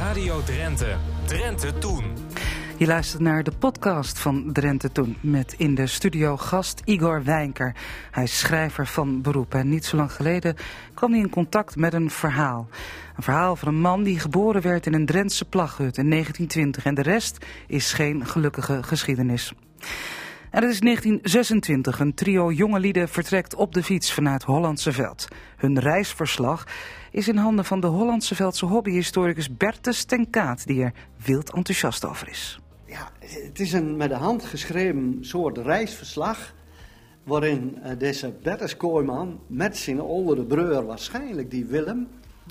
Radio Drenthe. Drenthe Toen. Je luistert naar de podcast van Drenthe Toen met in de studio gast Igor Wijnker. Hij is schrijver van beroep en niet zo lang geleden kwam hij in contact met een verhaal. Een verhaal van een man die geboren werd in een Drentse plaghut in 1920 en de rest is geen gelukkige geschiedenis. En het is 1926. Een trio jonge lieden vertrekt op de fiets vanuit Hollandse Veld. Hun reisverslag is in handen van de Hollandse Veldse hobbyhistoricus Bertus ten Kaat, die er wild enthousiast over is. Ja, het is een met de hand geschreven soort reisverslag. Waarin uh, deze Bertus Kooiman met zijn oudere broer, waarschijnlijk die Willem,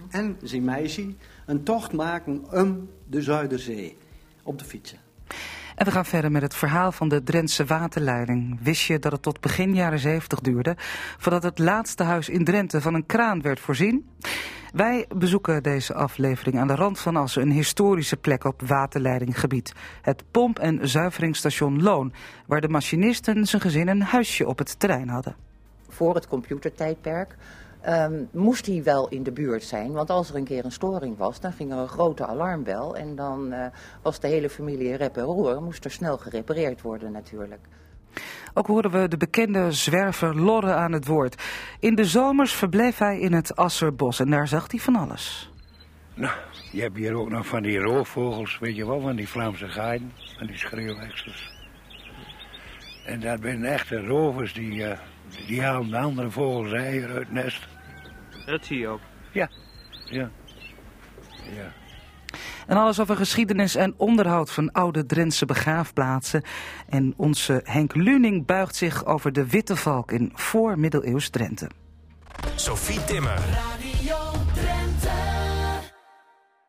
en zijn meisje, een tocht maken om de Zuiderzee op de fietsen. En we gaan verder met het verhaal van de Drentse waterleiding. Wist je dat het tot begin jaren 70 duurde voordat het laatste huis in Drenthe van een kraan werd voorzien? Wij bezoeken deze aflevering aan de rand van Assen, een historische plek op waterleidinggebied. Het pomp- en zuiveringsstation Loon, waar de machinisten zijn gezin een huisje op het terrein hadden. Voor het computertijdperk um, moest hij wel in de buurt zijn. Want als er een keer een storing was, dan ging er een grote alarmbel. En dan uh, was de hele familie rep en roer. Moest er snel gerepareerd worden natuurlijk. Ook horen we de bekende zwerver Lorre aan het woord. In de zomers verbleef hij in het Asserbos en daar zag hij van alles. Nou, je hebt hier ook nog van die roofvogels, weet je wel, van die Vlaamse gaaien, van die schreeuwhexers. En dat zijn echte rovers die, uh, die halen de andere vogels eieren uit het nest. Dat zie je ook. Ja, ja, ja. En alles over geschiedenis en onderhoud van oude Drentse begraafplaatsen. En onze Henk Luning buigt zich over de Witte Valk in voormiddeleeuws Drenthe. Sophie Timmer. Radio Drenthe.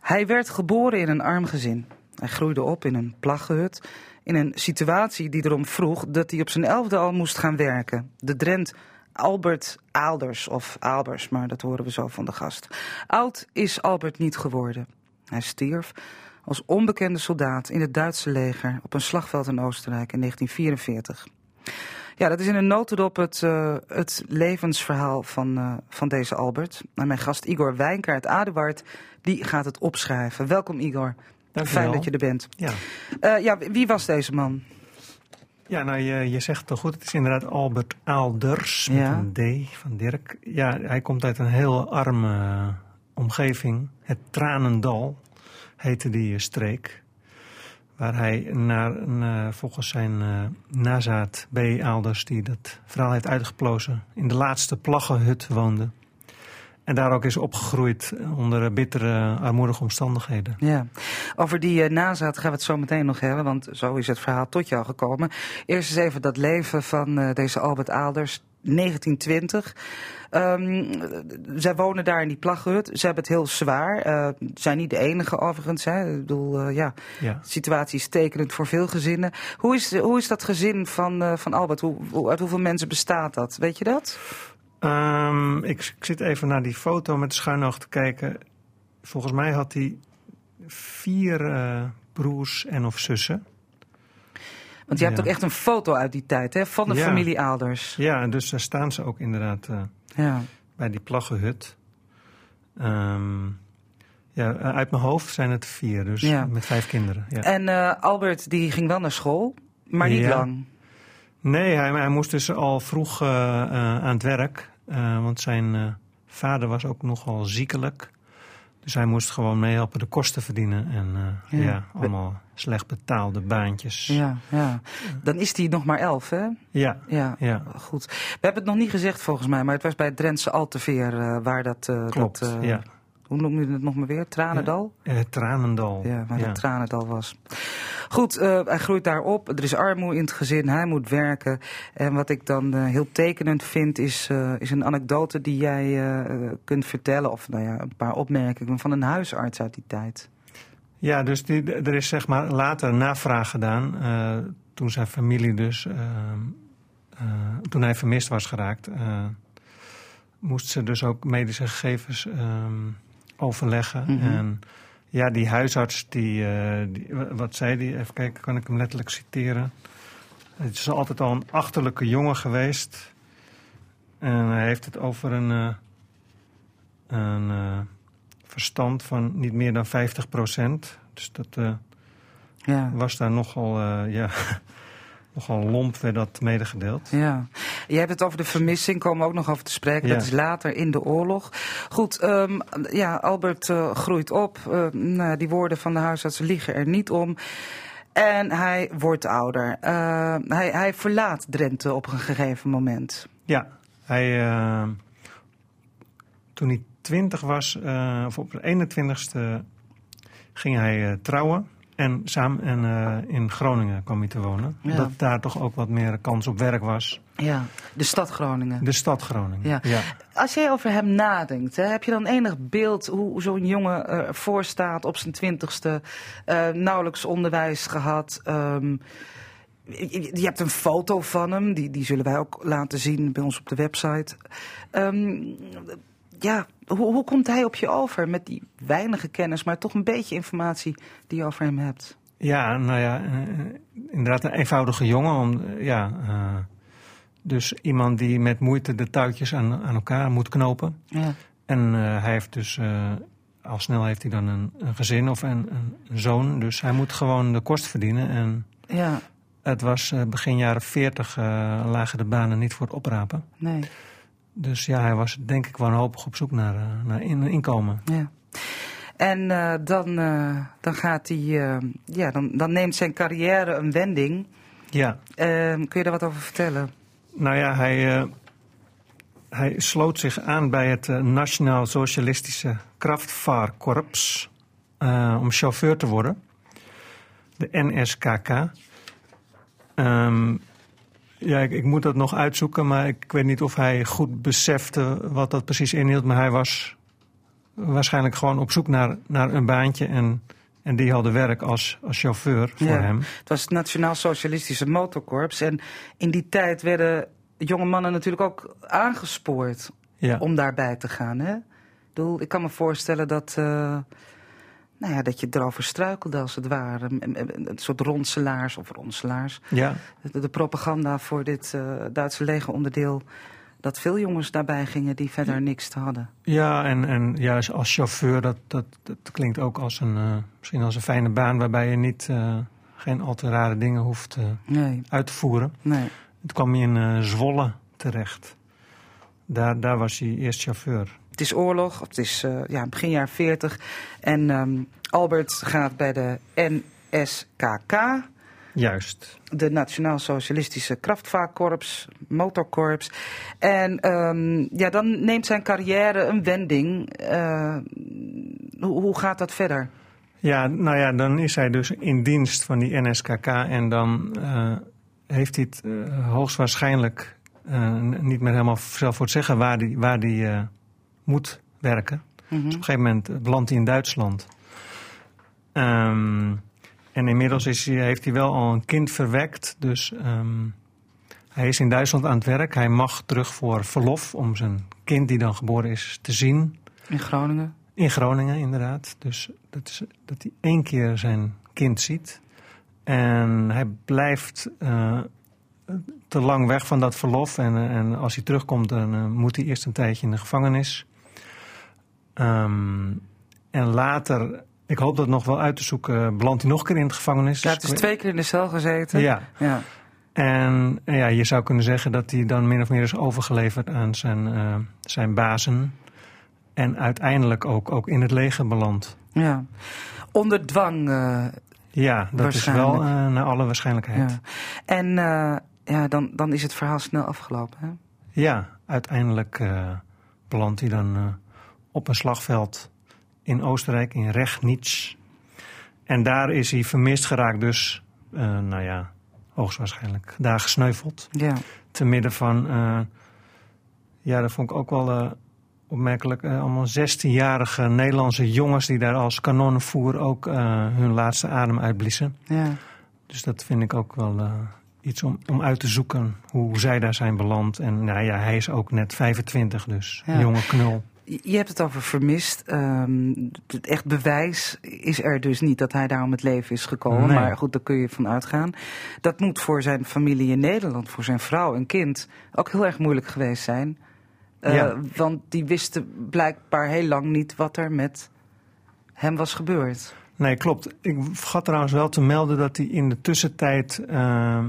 Hij werd geboren in een arm gezin. Hij groeide op in een plaggehut. In een situatie die erom vroeg dat hij op zijn elfde al moest gaan werken. De Drent Albert Aalders of Albers, maar dat horen we zo van de gast. Oud is Albert niet geworden. Hij stierf als onbekende soldaat in het Duitse leger op een slagveld in Oostenrijk in 1944. Ja, dat is in een notendop het, uh, het levensverhaal van, uh, van deze Albert. En mijn gast Igor Wijnker uit Aduard, die gaat het opschrijven. Welkom Igor. Fijn dat je er bent. Ja. Uh, ja, wie was deze man? Ja, nou, je, je zegt het toch goed. Het is inderdaad Albert Aalders, met een D van Dirk. Ja, hij komt uit een heel arme omgeving. Het Tranendal heette die streek. Waar hij naar, naar volgens zijn nazaat B. Aalders, die dat verhaal heeft uitgeplozen, in de laatste plaggenhut woonde. En daar ook is opgegroeid onder bittere, armoedige omstandigheden. Ja, over die uh, nazaat gaan we het zo meteen nog hebben, want zo is het verhaal tot jou gekomen. Eerst eens even dat leven van uh, deze Albert Aalders, 1920. Um, zij wonen daar in die plaghut. Ze hebben het heel zwaar. Uh, zijn niet de enige overigens. Hè. Ik bedoel, uh, ja, ja. de situatie is tekenend voor veel gezinnen. Hoe is, hoe is dat gezin van, uh, van Albert? Hoe, hoe, uit hoeveel mensen bestaat dat? Weet je dat? Um, ik, ik, zit even naar die foto met de schuin oog te kijken. Volgens mij had hij vier broers en of zussen. Want je hebt ook echt een foto uit die tijd, hè? Van de ja. familie Aalders. Ja, dus daar staan ze ook inderdaad uh, ja. bij die plaggenhut. Um, ja, uit mijn hoofd zijn het vier, dus met vijf kinderen. Ja. En uh, Albert die ging wel naar school, maar niet lang. Nee, hij, hij, moest dus al vroeg uh, aan het werk. want zijn vader was ook nogal ziekelijk. Dus hij moest gewoon meehelpen de kosten verdienen. En uh, ja. ja. allemaal slecht betaalde baantjes. Ja, ja. Dan is hij nog maar elf, hè? Ja. ja. ja. Goed. We hebben het nog niet gezegd volgens mij, maar het was bij Drentse Alteveer uh, waar dat... Uh, Klopt, dat, ja. Hoe noem je het nog maar weer? Tranendal? Ja, het Tranendal. Ja, waar het Tranendal was. Goed, uh, hij groeit daar op. Er is armoede in het gezin. Hij moet werken. En wat ik dan uh, heel tekenend vind, is, uh, is een anekdote die jij kunt vertellen. Of nou ja, een paar opmerkingen van een huisarts uit die tijd. Ja, dus die, er is zeg maar later navraag gedaan. toen zijn familie dus. toen hij vermist was geraakt. moest ze dus ook medische gegevens. Overleggen. Mhm. Mm -hmm. En ja, die huisarts, die, die, wat zei die? Even kijken, kan ik hem letterlijk citeren? Het is altijd al een achterlijke jongen geweest. En hij heeft het over een, uh, een uh, verstand van niet meer dan 50 procent. Dus dat uh, Ja. was daar nogal, eh, ja, nogal lomp, werd dat medegedeeld. Ja, je hebt het over de vermissing, komen we ook nog over te spreken. Ja. Dat is later in de oorlog. Goed, ehm, ja, Albert eh, groeit op. Eh, nou, die woorden van de huisartsen liegen er niet om. En hij wordt ouder. Eh, hij, hij verlaat Drenthe op een gegeven moment. Ja, hij, toen hij 20 was, of op de 21ste, ging hij trouwen. En samen en, eh, in Groningen kwam hij te wonen. Ja. Dat daar toch ook wat meer kans op werk was. Ja, de stad Groningen. De stad Groningen. Ja. Als jij over hem nadenkt, hè, heb je dan enig beeld hoe zo'n jongen ervoor staat op zijn twintigste, eh nauwelijks onderwijs gehad? ehm, je, je hebt een foto van hem, die, die zullen wij ook laten zien bij ons op de website. Ehm, ja, hoe, hoe komt hij op je over met die weinige kennis, maar toch een beetje informatie die je over hem hebt? Ja, nou ja, eh, inderdaad een eenvoudige jongen. Om, eh, ja, eh, dus iemand die met moeite de touwtjes aan, aan elkaar moet knopen. Ja, En eh, hij heeft dus, eh, al snel heeft hij dan een, een gezin of een, een, zoon. Dus hij moet gewoon de kost verdienen. En ja het was eh, begin jaren 40 eh, lagen de banen niet voor het oprapen. nee. Dus ja, hij was denk ik wanhopig op zoek naar, eh, naar in, inkomen. Ja. En eh, dan, eh, dan gaat hij, ja, dan, dan neemt zijn carrière een wending. Ja, Ehm, kun je daar wat over vertellen? nou ja, hij, hij sloot zich aan bij het Nationaal Socialistische Kraftvaarkorps om chauffeur te worden. De NSKK. Ehm, ja, ik, ik moet dat nog uitzoeken, maar ik weet niet of hij goed besefte wat dat precies inhield. Maar hij was waarschijnlijk gewoon op zoek naar, naar een baantje en, en die hadden werk als, als chauffeur voor Ja. hem. Het was het Nationaal Socialistische Motorkorps. En in die tijd werden jonge mannen natuurlijk ook aangespoord Ja. om daarbij te gaan. Hè? Ik, bedoel, ik kan me voorstellen dat, eh, nou ja, dat je erover struikelde als het ware. Een, soort ronselaars of ronselaars. ja, De, de propaganda voor dit eh, Duitse legeronderdeel. Dat veel jongens daarbij gingen die verder niks te hadden. Ja, en, en ja, als chauffeur, dat, dat, dat klinkt ook als een, eh, misschien als een fijne baan waarbij je niet, eh, geen al te rare dingen hoeft Nee, uit te voeren. nee. Het kwam hij in Zwolle terecht. Daar, daar was hij eerst chauffeur. Het is oorlog, het is eh, ja, begin jaren 40. En ehm, Albert gaat bij de NSKK, Juist. de Nationaal Socialistische Kraftvaarkorps, Motorkorps. En ehm, ja, dan neemt zijn carrière een wending. Eh, hoe, hoe gaat dat verder? Ja, nou ja, dan is hij dus in dienst van die NSKK en dan eh, heeft hij het hoogstwaarschijnlijk niet meer helemaal zelf voor het zeggen waar hij waar die, moet werken. Dus op een gegeven moment belandt hij in Duitsland. Ehm, en inmiddels is hij, heeft hij wel al een kind verwekt. Dus ehm, hij is in Duitsland aan het werk. Hij mag terug voor verlof om zijn kind die dan geboren is te zien. In Groningen? In Groningen, inderdaad. Dus dat, is, dat hij één keer zijn kind ziet. En hij blijft eh, te lang weg van dat verlof. En, eh, en als hij terugkomt, dan eh, moet hij eerst een tijdje in de gevangenis. Ehm, en later, ik hoop dat nog wel uit te zoeken, belandt hij nog een keer in de gevangenis. Ja, het is twee keer in de cel gezeten. Ja, ja. en ja, je zou kunnen zeggen dat hij dan min of meer is overgeleverd aan zijn, eh, zijn bazen. En uiteindelijk ook, ook in het leger belandt. ja. Onder dwang. eh, Ja, dat is wel eh, naar alle waarschijnlijkheid. ja. En ja, dan, dan is het verhaal snel afgelopen. Hè? Ja, uiteindelijk belandt hij dan op een slagveld in Oostenrijk, in Rechnitz. En daar is hij vermist geraakt, dus, eh, nou ja, hoogstwaarschijnlijk daar gesneuveld. Ja. Te midden van, eh, ja, dat vond ik ook wel eh, opmerkelijk, allemaal 16-jarige Nederlandse jongens die daar als kanonnenvoer ook hun laatste adem uitbliezen. ja. Dus dat vind ik ook wel iets om, om uit te zoeken hoe zij daar zijn beland. En nou ja, hij is ook net 25, dus Ja. jonge knul. Je hebt het over vermist. Ehm, het echt bewijs is er dus niet dat hij daar om het leven is gekomen. Nee. Maar goed, daar kun je van uitgaan. Dat moet voor zijn familie in Nederland, voor zijn vrouw en kind, ook heel erg moeilijk geweest zijn. Eh, Ja. Want die wisten blijkbaar heel lang niet wat er met hem was gebeurd. Nee, klopt. Ik vergat trouwens wel te melden dat hij in de tussentijd... Uh,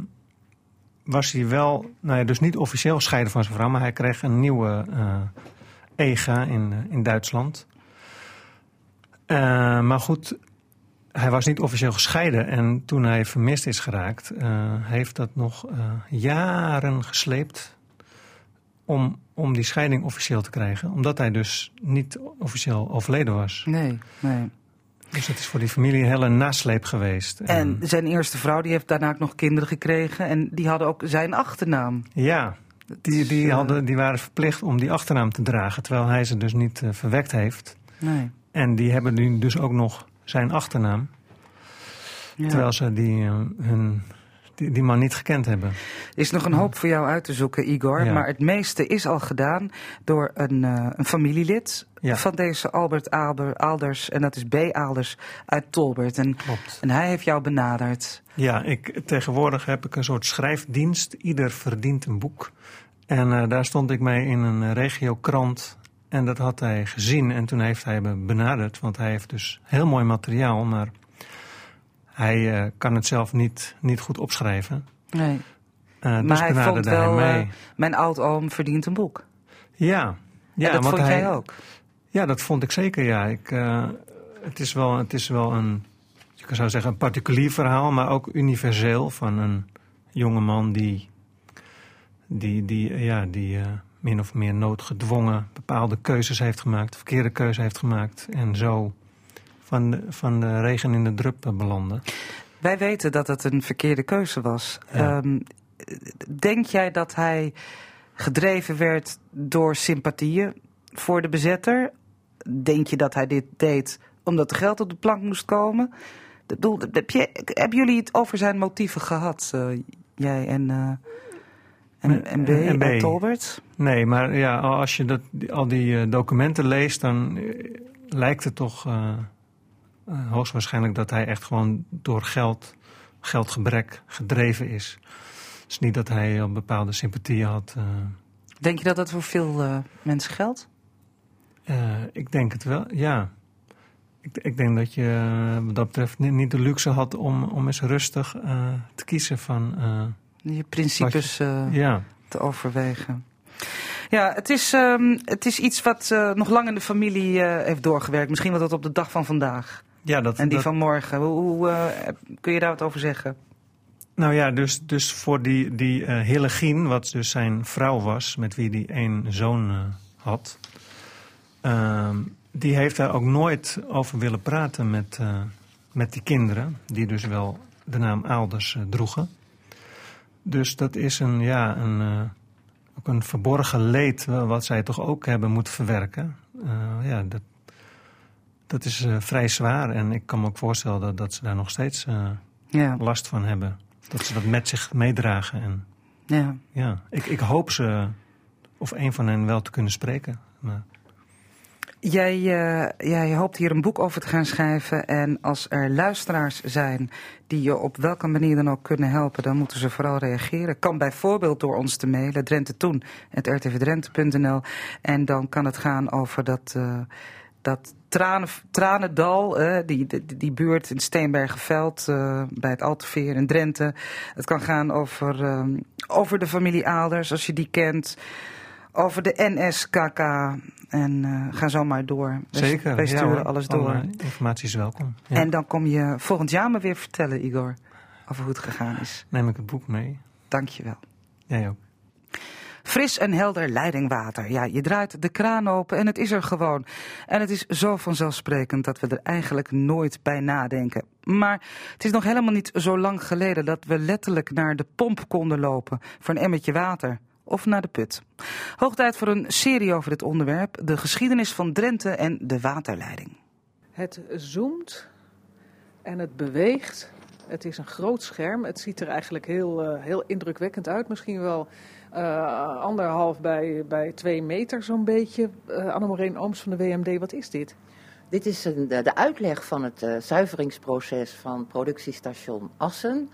was hij wel, nou ja, dus niet officieel gescheiden van zijn vrouw... maar hij kreeg een nieuwe uh, EGA in, in Duitsland. Uh, maar goed, hij was niet officieel gescheiden. En toen hij vermist is geraakt, uh, heeft dat nog jaren gesleept om, om die scheiding officieel te krijgen. Omdat hij dus niet officieel overleden was. Nee, nee. Dus het is voor die familie een hele nasleep geweest. En, en zijn eerste vrouw die heeft daarna ook nog kinderen gekregen. En die hadden ook zijn achternaam. Ja, die, die, hadden, die waren verplicht om die achternaam te dragen. Terwijl hij ze dus niet uh, verwekt heeft. Nee. En die hebben nu dus ook nog zijn achternaam. Ja. Terwijl ze die, uh, hun, die, die, man niet gekend hebben. Er is nog een hoop voor jou uit te zoeken, Igor. Ja. Maar het meeste is al gedaan door een, uh, een familielid ja. van deze Albert Aalders. En dat is B. Aalders uit Tolbert. En, Klopt. en hij heeft jou benaderd. Ja, ik, tegenwoordig heb ik een soort schrijfdienst. Ieder verdient een boek. En uh, daar stond ik mee in een regiokrant. En dat had hij gezien en toen heeft hij me benaderd. Want hij heeft dus heel mooi materiaal, maar hij uh, kan het zelf niet, niet goed opschrijven. Nee. Uh, dus maar hij vond wel, hij. Uh, mijn oud-oom verdient een boek. Ja. ja en dat vond hij, jij ook? Ja, dat vond ik zeker, ja. Ik, het, is wel, het is wel een, ik zou zeggen, een particulier verhaal, maar ook universeel van een jongeman die, die, die, ja, die min of meer noodgedwongen bepaalde keuzes heeft gemaakt, verkeerde keuze heeft gemaakt en zo van de, van de regen in de drup belanden. Wij weten dat het een verkeerde keuze was. Ja. Um, denk jij dat hij gedreven werd door sympathieën voor de bezetter? Denk je dat hij dit deed omdat er geld op de plank moest komen? Bedoel, heb je, hebben jullie het over zijn motieven gehad, uh, jij en, uh, en, en B, en B. en Tolbert? Nee, maar ja, als je dat, al die uh, documenten leest, dan lijkt het toch uh, hoogstwaarschijnlijk dat hij echt gewoon door geld, geldgebrek gedreven is. Dus niet dat hij een bepaalde sympathie had. Uh, Denk je dat dat voor veel uh, mensen geldt? Ik denk het wel, ja. Ik, ik denk dat je wat dat betreft niet, niet, de luxe had om, om eens rustig te kiezen van... je principes je, ja. te overwegen. Ja, het is, um, het is iets wat uh, nog lang in de familie uh, heeft doorgewerkt. Misschien wel tot op de dag van vandaag. Ja, dat, en die dat... van morgen. Hoe, hoe uh, kun je daar wat over zeggen? Nou ja, dus, dus voor die, die Hillegien, wat dus zijn vrouw was, met wie hij één zoon had, uh, die heeft daar ook nooit over willen praten met, met die kinderen, die dus wel de naam Aalders droegen. Dus dat is een, ja, een, uh, ook een verborgen leed wat zij toch ook hebben moeten verwerken. ja, dat, dat is vrij zwaar en ik kan me ook voorstellen dat, dat ze daar nog steeds ja. last van hebben dat ze dat met zich meedragen. En, ja. ja ik, ik hoop ze, of een van hen, wel te kunnen spreken. Maar... Jij, uh, jij hoopt hier een boek over te gaan schrijven. En als er luisteraars zijn die je op welke manier dan ook kunnen helpen, dan moeten ze vooral reageren. Kan bijvoorbeeld door ons te mailen, drentetoen.rtvdrenthe.nl. En dan kan het gaan over dat. Uh, dat tranen, Tranendal, eh, die, die, die buurt in Steenbergenveld bij het Alteveer in Drenthe. Het kan gaan over, um, over de familie Aalders, als je die kent. Over de NSKK. En uh, ga zo maar door. Zeker. Wij sturen ja, alles door. Alle informatie is welkom. Ja. En dan kom je volgend jaar maar weer vertellen, Igor, over hoe het gegaan is. Neem ik het boek mee. Dank je wel. Jij ook. Fris en helder leidingwater. Ja, je draait de kraan open en het is er gewoon. En het is zo vanzelfsprekend dat we er eigenlijk nooit bij nadenken. Maar het is nog helemaal niet zo lang geleden dat we letterlijk naar de pomp konden lopen voor een emmertje water. Of naar de put. Hoog tijd voor een serie over dit onderwerp: de geschiedenis van Drenthe en de waterleiding. Het zoomt en het beweegt. Het is een groot scherm. Het ziet er eigenlijk heel, uh, heel indrukwekkend uit. Misschien wel uh, anderhalf bij, bij twee meter zo'n beetje. Uh, Annemoreen Ooms van de WMD, wat is dit? Dit is een, de, de, uitleg van het uh, zuiveringsproces van productiestation Assen.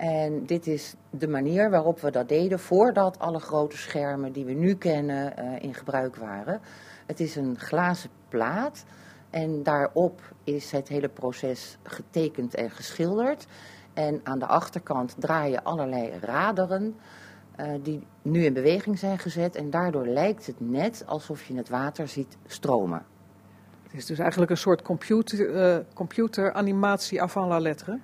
En dit is de manier waarop we dat deden voordat alle grote schermen die we nu kennen in gebruik waren. Het is een glazen plaat En daarop is het hele proces getekend en geschilderd. En aan de achterkant draaien allerlei raderen uh, die nu in beweging zijn gezet. En daardoor lijkt het net alsof je het water ziet stromen. Het is dus eigenlijk een soort computer, uh, computeranimatie avant la lettre.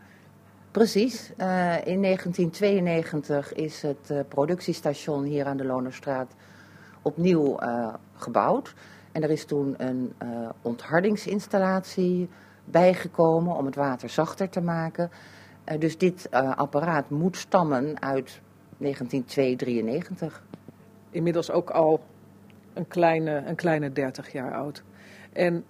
Precies. Uh, in 1992 is het productiestation hier aan de Lonerstraat opnieuw gebouwd. En er is toen een onthardingsinstallatie bijgekomen om het water zachter te maken. dus dit apparaat moet stammen uit 1993. Inmiddels ook al een kleine, een kleine 30 jaar oud. En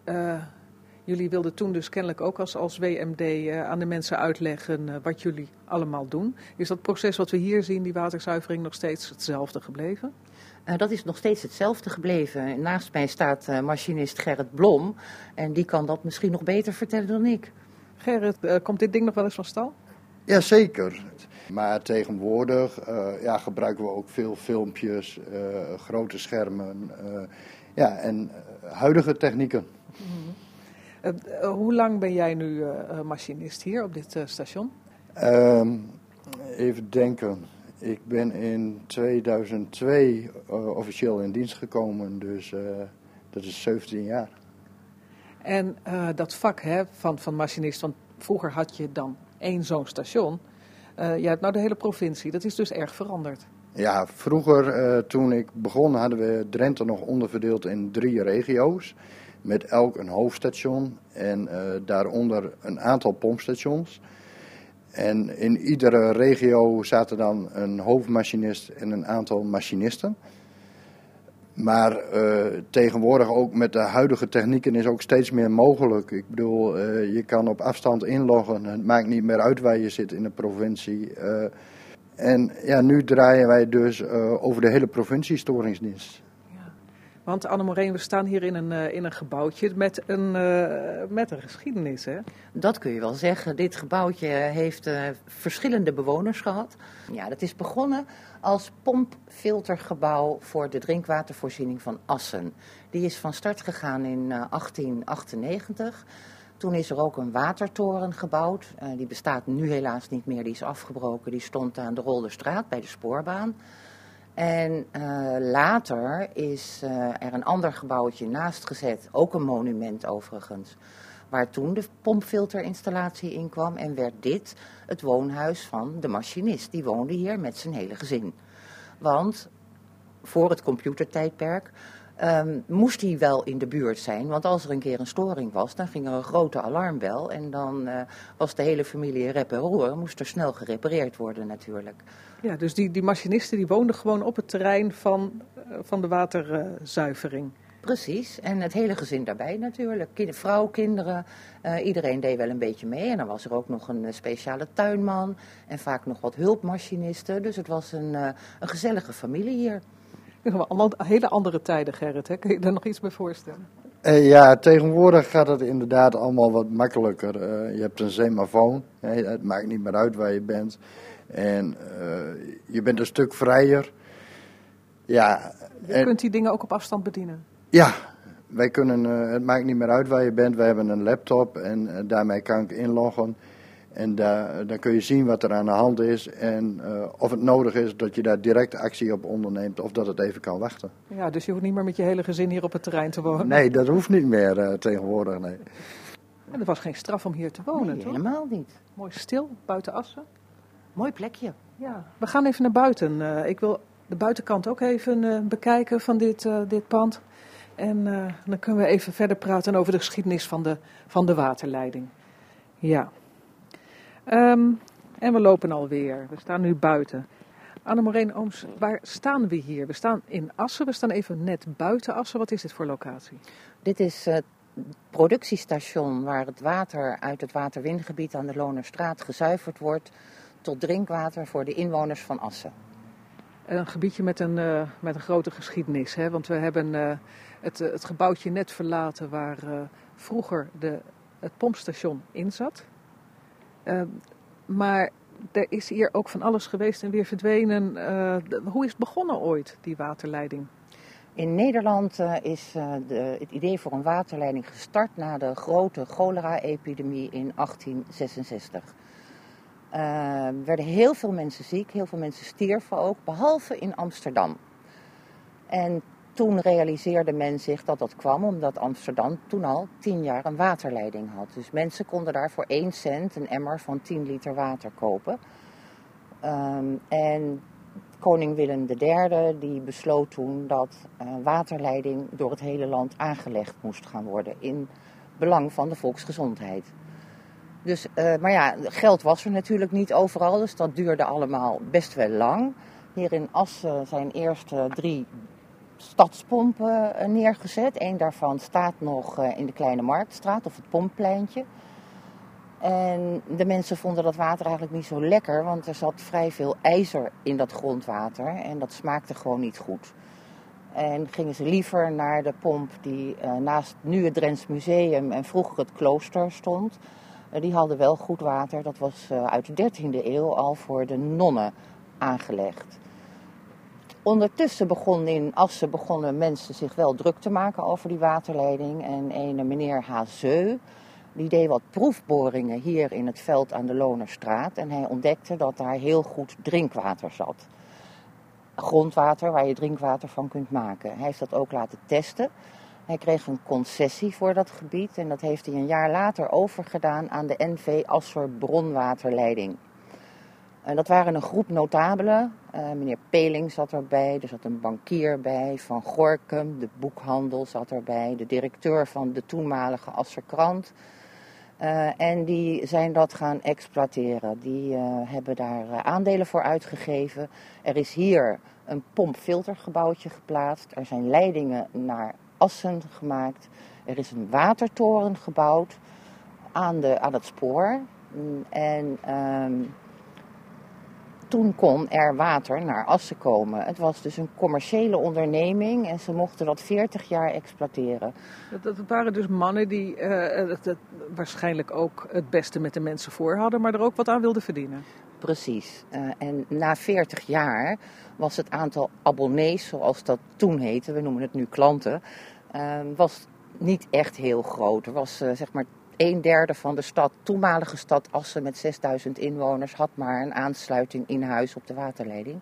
jullie wilden toen dus kennelijk ook als, als WMD uh, eh, aan de mensen uitleggen uh, wat jullie allemaal doen. Is dat proces wat we hier zien, die waterzuivering, nog steeds hetzelfde gebleven? dat is nog steeds hetzelfde gebleven. Naast mij staat machinist Gerrit Blom. En die kan dat misschien nog beter vertellen dan ik. Gerrit, komt dit ding nog wel eens van stal? Jazeker. Maar tegenwoordig uh, ja, gebruiken we ook veel filmpjes, uh, grote schermen uh, ja, en huidige technieken. Mm. Hoe lang ben jij nu machinist hier op dit station? Um, even denken. Ik ben in 2002 officieel in dienst gekomen, dus dat is 17 jaar. En dat vak hè, van, van machinist, want vroeger had je dan één zo'n station. Uh, je hebt nou de hele provincie, dat is dus erg veranderd. Ja, vroeger uh, toen ik begon hadden we Drenthe nog onderverdeeld in drie regio's. Met elk een hoofdstation en uh, daaronder een aantal pompstations. En in iedere regio zaten dan een hoofdmachinist en een aantal machinisten. Maar uh, tegenwoordig ook met de huidige technieken is ook steeds meer mogelijk. Ik bedoel, uh, je kan op afstand inloggen. Het maakt niet meer uit waar je zit in de provincie. En ja, nu draaien wij dus over de hele provincie storingsdienst. Want Anne we staan hier in een, uh, in een gebouwtje met een, uh, met een geschiedenis, hè? Dat kun je wel zeggen. Dit gebouwtje heeft uh, verschillende bewoners gehad. Ja, dat is begonnen als pompfiltergebouw voor de drinkwatervoorziening van Assen. Die is van start gegaan in 1898. Toen is er ook een watertoren gebouwd. die bestaat nu helaas niet meer, die is afgebroken. Die stond aan de Rolderstraat bij de spoorbaan. En uh, later is uh, er een ander gebouwtje naast gezet, ook een monument overigens, waar toen de pompfilterinstallatie in kwam en werd dit het woonhuis van de machinist. Die woonde hier met zijn hele gezin. Want voor het computertijdperk um, moest hij wel in de buurt zijn. Want als er een keer een storing was, dan ging er een grote alarmbel. En dan uh, was de hele familie rep en roer. Moest er snel gerepareerd worden natuurlijk. Ja, dus die, die machinisten die woonden gewoon op het terrein van, uh, van de waterzuivering. Precies, en het hele gezin daarbij natuurlijk. Kind, vrouw, kinderen, uh, iedereen deed wel een beetje mee. En dan was er ook nog een speciale tuinman en vaak nog wat hulpmachinisten. Dus het was een, een gezellige familie hier. Allemaal hele andere tijden, Gerrit. Hè? Kun je daar nog iets bij voorstellen? Uh, ja, tegenwoordig gaat het inderdaad allemaal wat makkelijker. Uh, je hebt een semafoon. Het maakt niet meer uit waar je bent. En uh, je bent een stuk vrijer. Ja, je kunt die dingen ook op afstand bedienen? Ja, wij kunnen, het maakt niet meer uit waar je bent. Wij hebben een laptop en daarmee kan ik inloggen. En daar, dan kun je zien wat er aan de hand is en uh, of het nodig is dat je daar direct actie op onderneemt of dat het even kan wachten. Ja, dus je hoeft niet meer met je hele gezin hier op het terrein te wonen? Nee, dat hoeft niet meer uh, tegenwoordig, nee. En er was geen straf om hier te wonen, nee, toch? helemaal niet. Mooi stil, buiten Assen. Mooi plekje. Ja, we gaan even naar buiten. Uh, ik wil de buitenkant ook even bekijken van dit, dit pand. En dan kunnen we even verder praten over de geschiedenis van de, van de waterleiding. Ja. Um, en we lopen alweer. We staan nu buiten. Annemoreen Ooms, waar staan we hier? We staan in Assen, we staan even net buiten Assen. Wat is dit voor locatie? Dit is het productiestation waar het water uit het waterwingebied aan de Lonerstraat gezuiverd wordt tot drinkwater voor de inwoners van Assen. Een gebiedje met een, uh, met een grote geschiedenis, hè? want we hebben uh, het, uh, het gebouwtje net verlaten waar vroeger de, het pompstation in zat. Uh, maar er is hier ook van alles geweest en weer verdwenen. Uh, hoe is het begonnen ooit, die waterleiding? In Nederland uh, is uh, de, het idee voor een waterleiding gestart na de grote cholera-epidemie in 1866. Uh, er werden heel veel mensen ziek, heel veel mensen stierven ook, behalve in Amsterdam. En toen realiseerde men zich dat dat kwam omdat Amsterdam toen al tien jaar een waterleiding had. Dus mensen konden daar voor 1 cent een emmer van 10 liter water kopen. Um, en koning Willem III die besloot toen dat uh, waterleiding door het hele land aangelegd moest gaan worden in belang van de volksgezondheid. Dus, uh, maar ja, geld was er natuurlijk niet overal, dus dat duurde allemaal best wel lang. Hier in Assen zijn eerst uh, drie stadspompen neergezet. Eén daarvan staat nog in de Kleine Marktstraat of het pomppleintje. En de mensen vonden dat water eigenlijk niet zo lekker, want er zat vrij veel ijzer in dat grondwater en dat smaakte gewoon niet goed. En gingen ze liever naar de pomp die uh, naast nu het Drents Museum en vroeger het klooster stond. Die hadden wel goed water, dat was uit de 13e eeuw al voor de nonnen aangelegd. Ondertussen begon in Assen begonnen mensen zich wel druk te maken over die waterleiding. En een meneer Hazeu, die deed wat proefboringen hier in het veld aan de Lonerstraat. En hij ontdekte dat daar heel goed drinkwater zat. Grondwater waar je drinkwater van kunt maken. Hij heeft dat ook laten testen. Hij kreeg een concessie voor dat gebied en dat heeft hij een jaar later overgedaan aan de NV Asser Bronwaterleiding. En dat waren een groep notabelen. Uh, meneer Peling zat erbij, er zat een bankier bij, Van Gorkum, de boekhandel zat erbij, de directeur van de toenmalige Asserkrant. Uh, en die zijn dat gaan exploiteren. Die hebben daar aandelen voor uitgegeven. Er is hier een pompfiltergebouwtje geplaatst. Er zijn leidingen naar Assen gemaakt. Er is een watertoren gebouwd aan, de, aan het spoor. En um, toen kon er water naar Assen komen. Het was dus een commerciële onderneming en ze mochten dat 40 jaar exploiteren. Dat, dat waren dus mannen die uh, het, het, waarschijnlijk ook het beste met de mensen voor hadden, maar er ook wat aan wilden verdienen. Precies. Uh, en na 40 jaar was het aantal abonnees, zoals dat toen heette, we noemen het nu klanten, uh, was niet echt heel groot. Er was zeg maar een derde van de stad, toenmalige stad Assen met 6000 inwoners, had maar een aansluiting in huis op de waterleiding.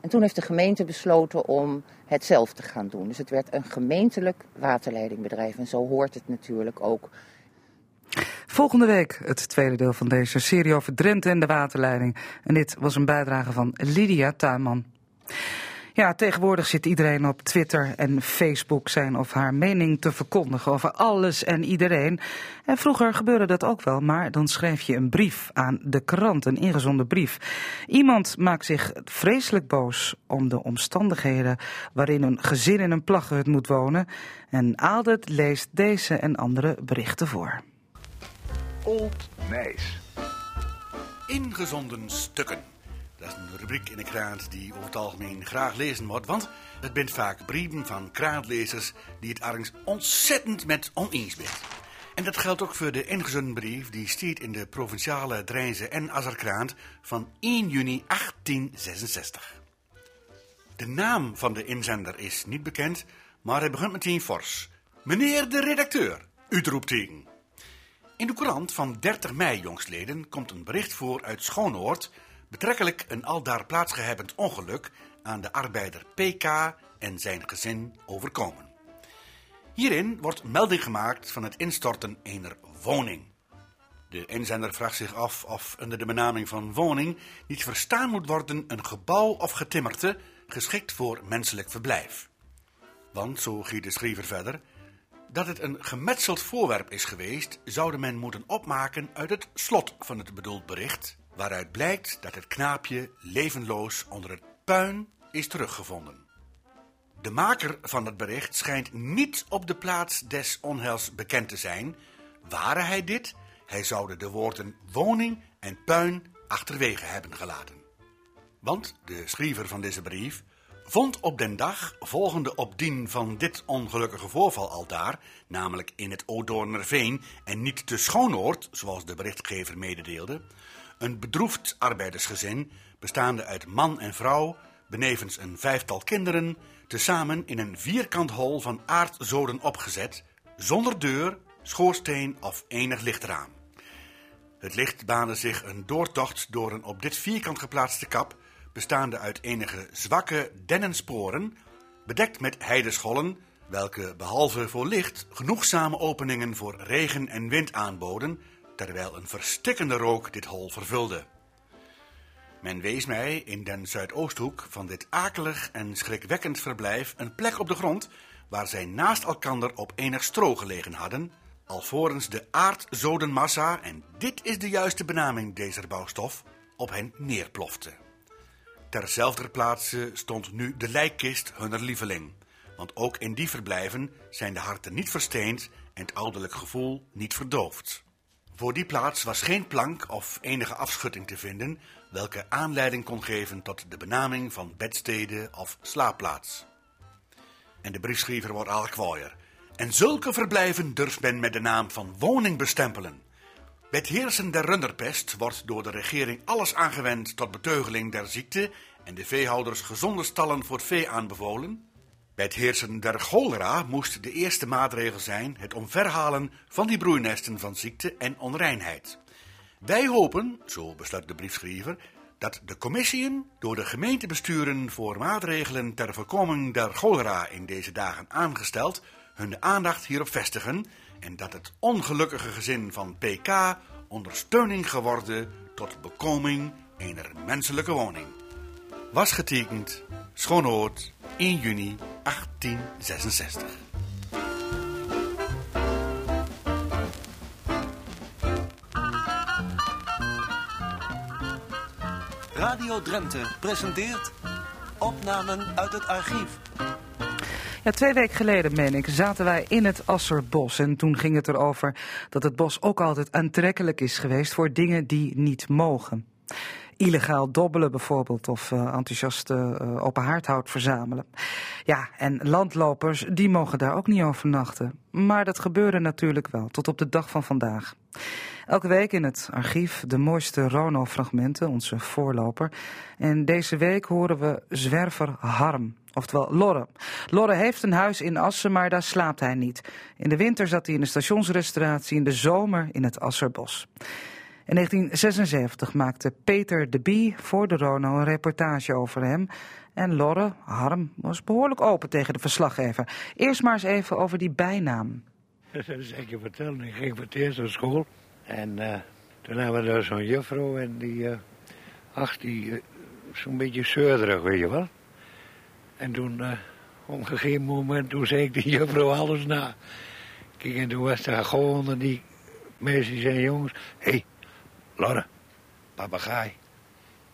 En toen heeft de gemeente besloten om het zelf te gaan doen. Dus het werd een gemeentelijk waterleidingbedrijf. En zo hoort het natuurlijk ook. Volgende week het tweede deel van deze serie over Drenthe en de waterleiding. En dit was een bijdrage van Lydia Tuinman. Ja, tegenwoordig zit iedereen op Twitter en Facebook zijn of haar mening te verkondigen over alles en iedereen. En vroeger gebeurde dat ook wel, maar dan schreef je een brief aan de krant, een ingezonden brief. Iemand maakt zich vreselijk boos om de omstandigheden waarin een gezin in een plaghut moet wonen. En Aldert leest deze en andere berichten voor. Old Nijs. Ingezonden stukken. Dat is een rubriek in de krant die over het algemeen graag lezen wordt, want het bent vaak brieven van kraatlezers die het ergens ontzettend met oneens bent. En dat geldt ook voor de ingezonden brief die stiert in de provinciale Drijnse en Azerkrant van 1 juni 1866. De naam van de inzender is niet bekend, maar hij begint meteen fors. Meneer de redacteur, uitroepteken. In de krant van 30 mei jongstleden komt een bericht voor uit Schoonoord betrekkelijk een aldaar plaatsgehebbend ongeluk aan de arbeider PK en zijn gezin overkomen. Hierin wordt melding gemaakt van het instorten ener woning. De inzender vraagt zich af of onder de benaming van woning niet verstaan moet worden een gebouw of getimmerte geschikt voor menselijk verblijf. Want, zo giet de schrijver verder, dat het een gemetseld voorwerp is geweest, zou men moeten opmaken uit het slot van het bedoeld bericht, waaruit blijkt dat het knaapje levenloos onder het puin is teruggevonden. De maker van het bericht schijnt niet op de plaats des onheils bekend te zijn. Ware hij dit, hij zou de woorden woning en puin achterwege hebben gelaten. Want de schrijver van deze brief vond op den dag volgende op dien van dit ongelukkige voorval aldaar, namelijk in het Odoornerveen en niet te Schoonoord, zoals de berichtgever mededeelde, een bedroefd arbeidersgezin, bestaande uit man en vrouw, benevens een vijftal kinderen, tezamen in een vierkant hol van aardzoden opgezet, zonder deur, schoorsteen of enig lichtraam. Het licht baande zich een doortocht door een op dit vierkant geplaatste kap, bestaande uit enige zwakke dennensporen, bedekt met heideschollen, welke behalve voor licht genoegzame openingen voor regen en wind aanboden, terwijl een verstikkende rook dit hol vervulde. Men wees mij in den zuidoosthoek van dit akelig en schrikwekkend verblijf een plek op de grond waar zij naast elkander op enig stro gelegen hadden, alvorens de aardzodenmassa, en dit is de juiste benaming deze bouwstof, op hen neerplofte. Terzelfder plaatse stond nu de lijkkist hunner lieveling, want ook in die verblijven zijn de harten niet versteend en het ouderlijk gevoel niet verdoofd. Voor die plaats was geen plank of enige afschutting te vinden, welke aanleiding kon geven tot de benaming van bedstede of slaapplaats. En de briefschrijver wordt al kwaaien. En zulke verblijven durft men met de naam van woning bestempelen. Bij het heersen der runderpest wordt door de regering alles aangewend tot beteugeling der ziekte en de veehouders gezonde stallen voor vee aanbevolen. Bij het heersen der cholera moest de eerste maatregel zijn het omverhalen van die broeinesten van ziekte en onreinheid. Wij hopen, zo besluit de briefschrijver, dat de commissiën door de gemeentebesturen voor maatregelen ter voorkoming der cholera in deze dagen aangesteld, hun aandacht hierop vestigen en dat het ongelukkige gezin van PK ondersteuning geworden tot bekoming ener menselijke woning. Was getekend Schoonoord 1 juni 1866. Radio Drenthe presenteert opnamen uit het archief. Ja, twee weken geleden, meen ik, zaten wij in het Asserbos. En toen ging het erover dat het bos ook altijd aantrekkelijk is geweest voor dingen die niet mogen. Illegaal dobbelen bijvoorbeeld, of uh, enthousiast uh, open haardhout verzamelen. Ja, en landlopers, die mogen daar ook niet overnachten. Maar dat gebeurde natuurlijk wel, tot op de dag van vandaag. Elke week in het archief de mooiste Rono-fragmenten, onze voorloper. En deze week horen we zwerver Harm, oftewel Lorre. Lorre heeft een huis in Assen, maar daar slaapt hij niet. In de winter zat hij in de stationsrestauratie, in de zomer in het Asserbos. In 1976 maakte Peter de Bie voor de Rono een reportage over hem. En Lorre, Harm, was behoorlijk open tegen de verslaggever. Eerst maar eens even over die bijnaam. Dat is je vertellen. Ik ging voor het eerst naar school. En uh, toen hadden we daar zo'n juffrouw en die, uh, ach, die, uh, zo'n beetje zeurderig, weet je wel. En toen, op een gegeven moment, toen zei ik die juffrouw alles na. Kijk, en toen was daar gewoon die meisjes en jongens, hé, hey, Lorre, papegaai.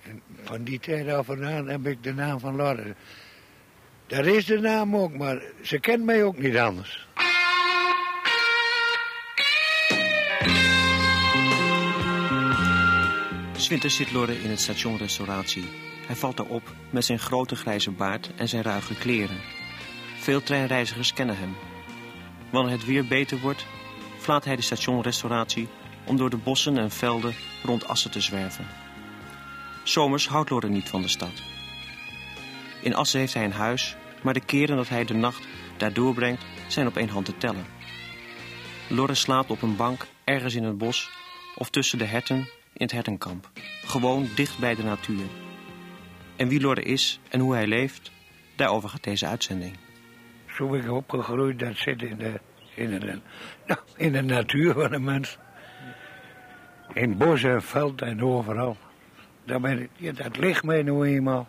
En van die tijd af en aan heb ik de naam van Lorre. Daar is de naam ook, maar ze kent mij ook niet anders. Winters zit Lorre in het stationrestauratie. Hij valt erop met zijn grote grijze baard en zijn ruige kleren. Veel treinreizigers kennen hem. Wanneer het weer beter wordt, vlaat hij de stationrestauratie om door de bossen en velden rond Assen te zwerven. Zomers houdt Lorre niet van de stad. In Assen heeft hij een huis, maar de keren dat hij de nacht daar doorbrengt zijn op één hand te tellen. Lorre slaapt op een bank ergens in het bos of tussen de herten in het hertenkamp. Gewoon dicht bij de natuur. En wie Lorde is en hoe hij leeft, daarover gaat deze uitzending. Zo ben ik opgegroeid, dat zit in de, in de, nou, in de natuur van de mens. In bos en veld en overal. Daar ben ik, ja, dat ligt mij nu eenmaal.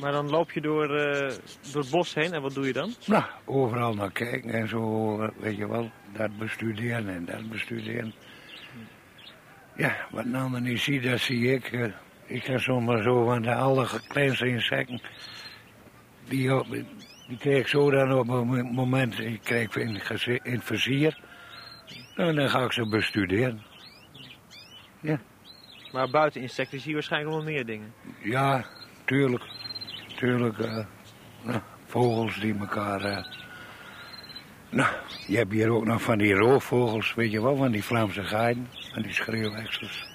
Maar dan loop je door, uh, door het bos heen en wat doe je dan? Nou, overal naar kijken en zo, weet je wel. Dat bestuderen en dat bestuderen. Ja, wat een ander niet ziet, dat zie ik. Uh, ik kan zomaar zo van de allerkleinste insecten. Die, die krijg ik zo dan op een moment, ik krijg in, in het vizier. En dan ga ik ze bestuderen. Ja. Maar buiten insecten zie je waarschijnlijk nog meer dingen. Ja, tuurlijk. Tuurlijk. Uh, nou, vogels die elkaar... Uh, nou, je hebt hier ook nog van die roofvogels, weet je wel, van die Vlaamse gaaien, van die schreeuwexels.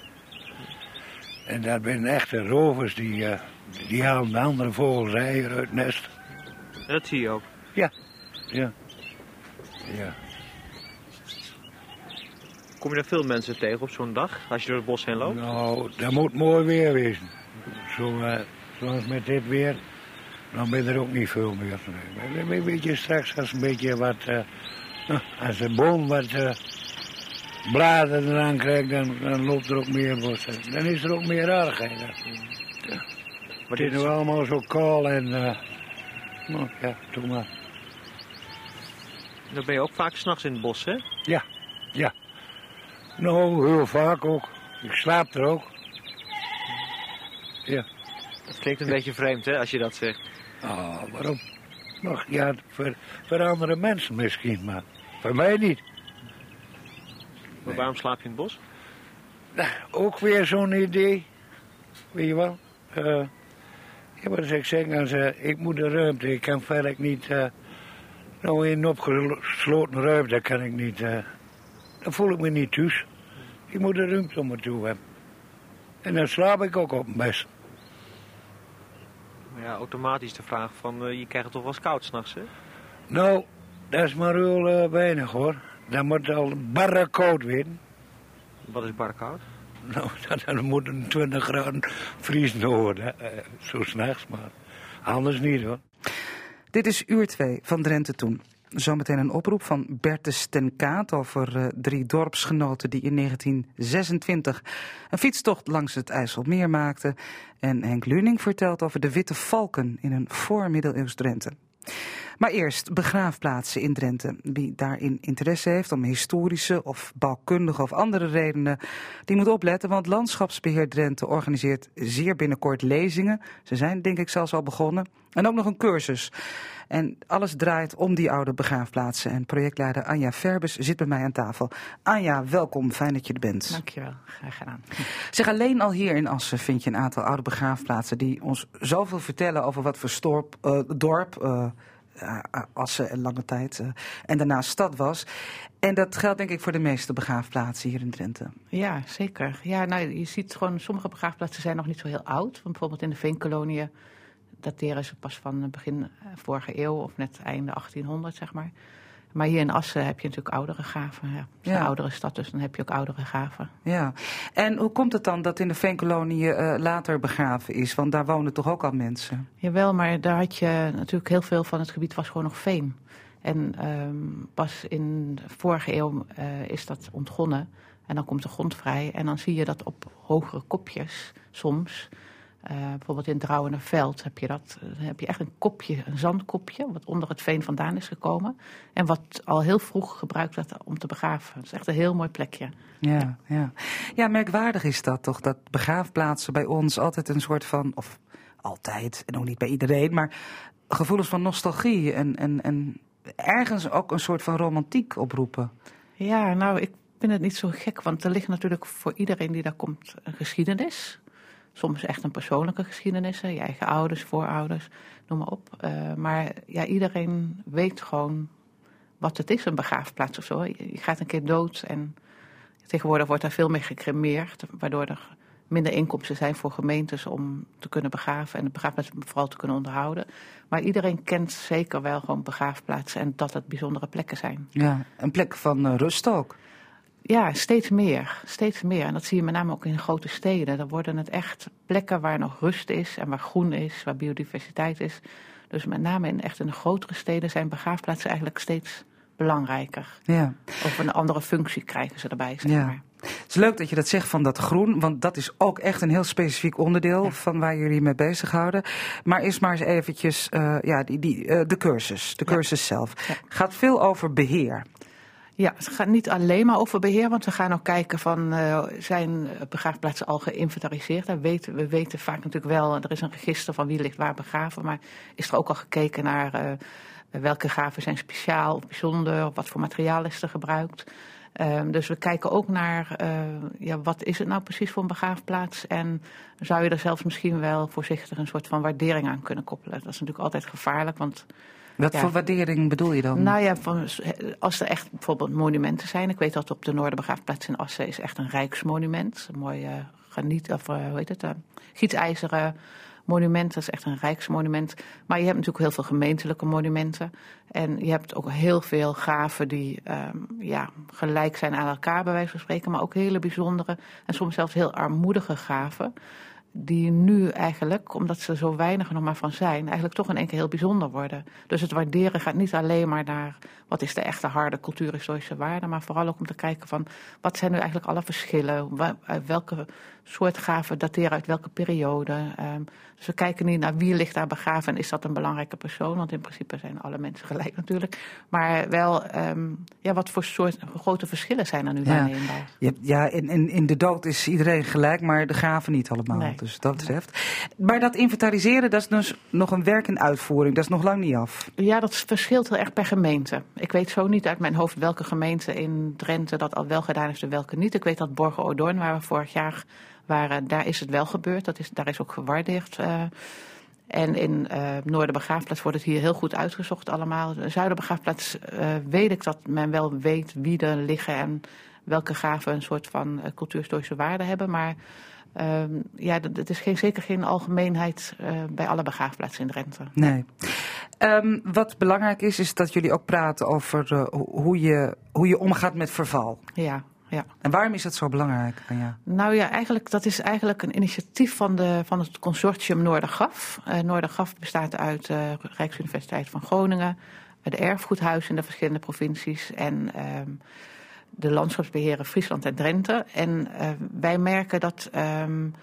En dat zijn echte rovers die, uh, die halen de andere vogels eieren uit het nest. Dat zie je ook? Ja, ja. ja. Kom je er veel mensen tegen op zo'n dag, als je door het bos heen loopt? Nou, dat moet mooi weer wezen. Zo, uh, zoals met dit weer, dan ben er ook niet veel meer. Een beetje straks als een beetje wat, uh, als de boom wat uh, bladeren eraan krijgt, dan, dan loopt er ook meer bos. Dan is er ook meer aardigheid. Ja. Maar dit is nu allemaal zo kaal en, nou ja, doe maar. Dan ben je ook vaak s'nachts in het bos, hè? Ja, ja. Nou, heel vaak ook. Ik slaap er ook. Ja. Dat klinkt een beetje vreemd, hè, als je dat zegt. Ah, waarom? Mag ja, voor, voor andere mensen misschien, maar voor mij niet. Maar nee. waarom slaap je in het bos? Nou, ook weer zo'n idee. Weet je wel? Uh, ja, wat ik zeg, als, uh, ik moet de ruimte, ik kan verder niet... Uh, nou, in een opgesloten ruimte kan ik niet... dan voel ik me niet thuis. Ik moet de ruimte om me toe hebben. En dan slaap ik ook op mijn best. Ja, automatisch de vraag van, uh, je krijgt het toch wel eens koud s'nachts, hè? Nou, dat is maar heel uh, weinig, hoor. Dan moet al barre koud worden. Wat is barre koud? Nou, dan, dan moet een 20 graden vriezen worden, uh, zo s'nachts, maar anders niet, hoor. Dit is uur 2 van Drenthe Toen. Zometeen een oproep van Bertus ten Kaat over uh, drie dorpsgenoten die in 1926 een fietstocht langs het IJsselmeer maakten. En Henk Luning vertelt over de witte valken in een voormiddeleeuws Drenthe. Maar eerst begraafplaatsen in Drenthe. Wie daarin interesse heeft om historische of bouwkundige of andere redenen, die moet opletten, want Landschapsbeheer Drenthe organiseert zeer binnenkort lezingen. Ze zijn denk ik zelfs al begonnen. En ook nog een cursus. En alles draait om die oude begraafplaatsen. En projectleider Anja Verbes zit bij mij aan tafel. Anja, welkom. Fijn dat je er bent. Dankjewel. Graag gedaan. Zeg, alleen al hier in Assen vind je een aantal oude begraafplaatsen die ons zoveel vertellen over wat voor storp, uh, dorp... Uh, uh, Assen en lange tijd. En daarna stad was. En dat geldt denk ik voor de meeste begraafplaatsen hier in Drenthe. Ja, zeker. Ja, nou, je ziet gewoon, sommige begraafplaatsen zijn nog niet zo heel oud. Bijvoorbeeld in de Veenkoloniën dateren ze pas van begin vorige eeuw of net einde 1800, zeg maar. Maar hier in Assen heb je natuurlijk oudere graven. Ja. Het is ja. een oudere stad, dus dan heb je ook oudere graven. Ja. En hoe komt het dan dat in de Veenkolonie uh, later begraven is? Want daar wonen toch ook al mensen? Jawel, maar daar had je natuurlijk heel veel van het gebied was gewoon nog veen. En um, pas in de vorige eeuw uh, is dat ontgonnen. En dan komt de grond vrij. En dan zie je dat op hogere kopjes soms uh, bijvoorbeeld in Drouwenerveld heb je dat. Dan heb je echt een kopje, een zandkopje, wat onder het veen vandaan is gekomen. En wat al heel vroeg gebruikt werd om te begraven. Het is echt een heel mooi plekje. Ja, ja. ja, merkwaardig is dat toch, dat begraafplaatsen bij ons altijd een soort van, of altijd, en ook niet bij iedereen, maar gevoelens van nostalgie en, en, en ergens ook een soort van romantiek oproepen. Ja, nou, ik vind het niet zo gek, want er ligt natuurlijk voor iedereen die daar komt een geschiedenis. Soms echt een persoonlijke geschiedenis, je eigen ouders, voorouders, noem maar op. Uh, maar ja, iedereen weet gewoon wat het is, een begraafplaats of zo. Je gaat een keer dood en tegenwoordig wordt daar veel meer gecremeerd, waardoor er minder inkomsten zijn voor gemeentes om te kunnen begraven en de begraafplaats vooral te kunnen onderhouden. Maar iedereen kent zeker wel gewoon begraafplaatsen en dat het bijzondere plekken zijn. Ja, een plek van uh, rust ook. Ja, steeds meer. Steeds meer. En dat zie je met name ook in grote steden. Dan worden het echt plekken waar nog rust is en waar groen is, waar biodiversiteit is. Dus met name in echt in de grotere steden zijn begraafplaatsen eigenlijk steeds belangrijker. Ja. Of een andere functie krijgen ze erbij, zeg ja. maar. Het is leuk dat je dat zegt van dat groen, want dat is ook echt een heel specifiek onderdeel ja. van waar jullie mee bezighouden. Maar eerst maar eens eventjes uh, ja, die, die, uh, de cursus, de cursus ja. zelf. Gaat veel over beheer. Ja, het gaat niet alleen maar over beheer, want we gaan ook kijken van uh, zijn begraafplaatsen al geïnventariseerd. We weten, we weten vaak natuurlijk wel, er is een register van wie ligt waar begraven, maar is er ook al gekeken naar uh, welke graven zijn speciaal of bijzonder, wat voor materiaal is er gebruikt. Um, dus we kijken ook naar uh, ja, wat is het nou precies voor een begraafplaats en zou je er zelfs misschien wel voorzichtig een soort van waardering aan kunnen koppelen. Dat is natuurlijk altijd gevaarlijk, want wat ja. voor waardering bedoel je dan? Nou ja, van, als er echt bijvoorbeeld monumenten zijn. Ik weet dat op de Noorderbegraafplaats in Assen is echt een rijksmonument. Een mooi uh, graniet, of hoe heet het, gietijzeren monumenten. Dat is echt een rijksmonument. Maar je hebt natuurlijk heel veel gemeentelijke monumenten. En je hebt ook heel veel graven die ehm, ja, gelijk zijn aan elkaar, bij wijze van spreken. Maar ook hele bijzondere en soms zelfs heel armoedige graven die nu eigenlijk, omdat ze zo weinig er nog maar van zijn, eigenlijk toch in één keer heel bijzonder worden. Dus het waarderen gaat niet alleen maar naar wat is de echte harde cultuurhistorische waarde, maar vooral ook om te kijken van wat zijn nu eigenlijk alle verschillen, welke soort graven dateren uit welke periode. Um, dus we kijken niet naar wie ligt daar begraven en is dat een belangrijke persoon, want in principe zijn alle mensen gelijk natuurlijk. Maar wel, um, ja, wat voor soort grote verschillen zijn er nu ja. Ja, ja in, in, in de dood is iedereen gelijk, maar de graven niet allemaal. Nee. Dus dat betreft. Maar dat inventariseren, dat is dus nog een werk in uitvoering, dat is nog lang niet af. Ja, dat verschilt heel erg per gemeente. Ik weet zo niet uit mijn hoofd welke gemeente in Drenthe dat al wel gedaan heeft en welke niet. Ik weet dat Borgen Oordoorn, waar we vorig jaar waren, daar is het wel gebeurd. Dat is, daar is ook gewaardeerd. Uh, en in uh, Noorderbegraafplaats wordt het hier heel goed uitgezocht allemaal. Zuiderbegraafplaats uh, weet ik dat men wel weet wie er liggen en welke graven een soort van cultuurhistorische waarde hebben. Maar uh, ja, het is geen, zeker geen algemeenheid uh, bij alle begraafplaatsen in Drenthe. Nee. Um, wat belangrijk is, is dat jullie ook praten over uh, hoe, je, hoe je omgaat met verval. Ja, ja. En waarom is dat zo belangrijk, Anja? Nou ja, eigenlijk, dat is eigenlijk een initiatief van, de, van het consortium Noordergaf. Uh, Noordergaf bestaat uit de uh, Rijksuniversiteit van Groningen, de erfgoedhuis in de verschillende provincies en uh, de landschapsbeheren Friesland en Drenthe. En uh, wij merken dat, um,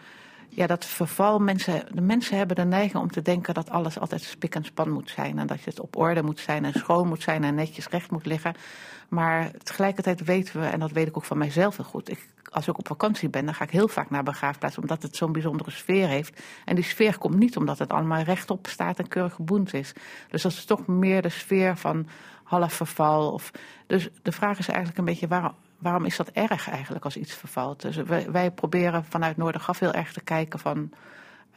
ja, dat verval, mensen, de mensen hebben de neiging om te denken dat alles altijd spik en span moet zijn. En dat het op orde moet zijn en schoon moet zijn en netjes recht moet liggen. Maar tegelijkertijd weten we, en dat weet ik ook van mijzelf heel goed, ik, als ik op vakantie ben, dan ga ik heel vaak naar begraafplaats, omdat het zo'n bijzondere sfeer heeft. En die sfeer komt niet omdat het allemaal rechtop staat en keurig geboend is. Dus dat is toch meer de sfeer van half verval. Of, dus de vraag is eigenlijk een beetje waarom, waarom is dat erg eigenlijk als iets vervalt? Dus wij, proberen vanuit Noordergaf heel erg te kijken van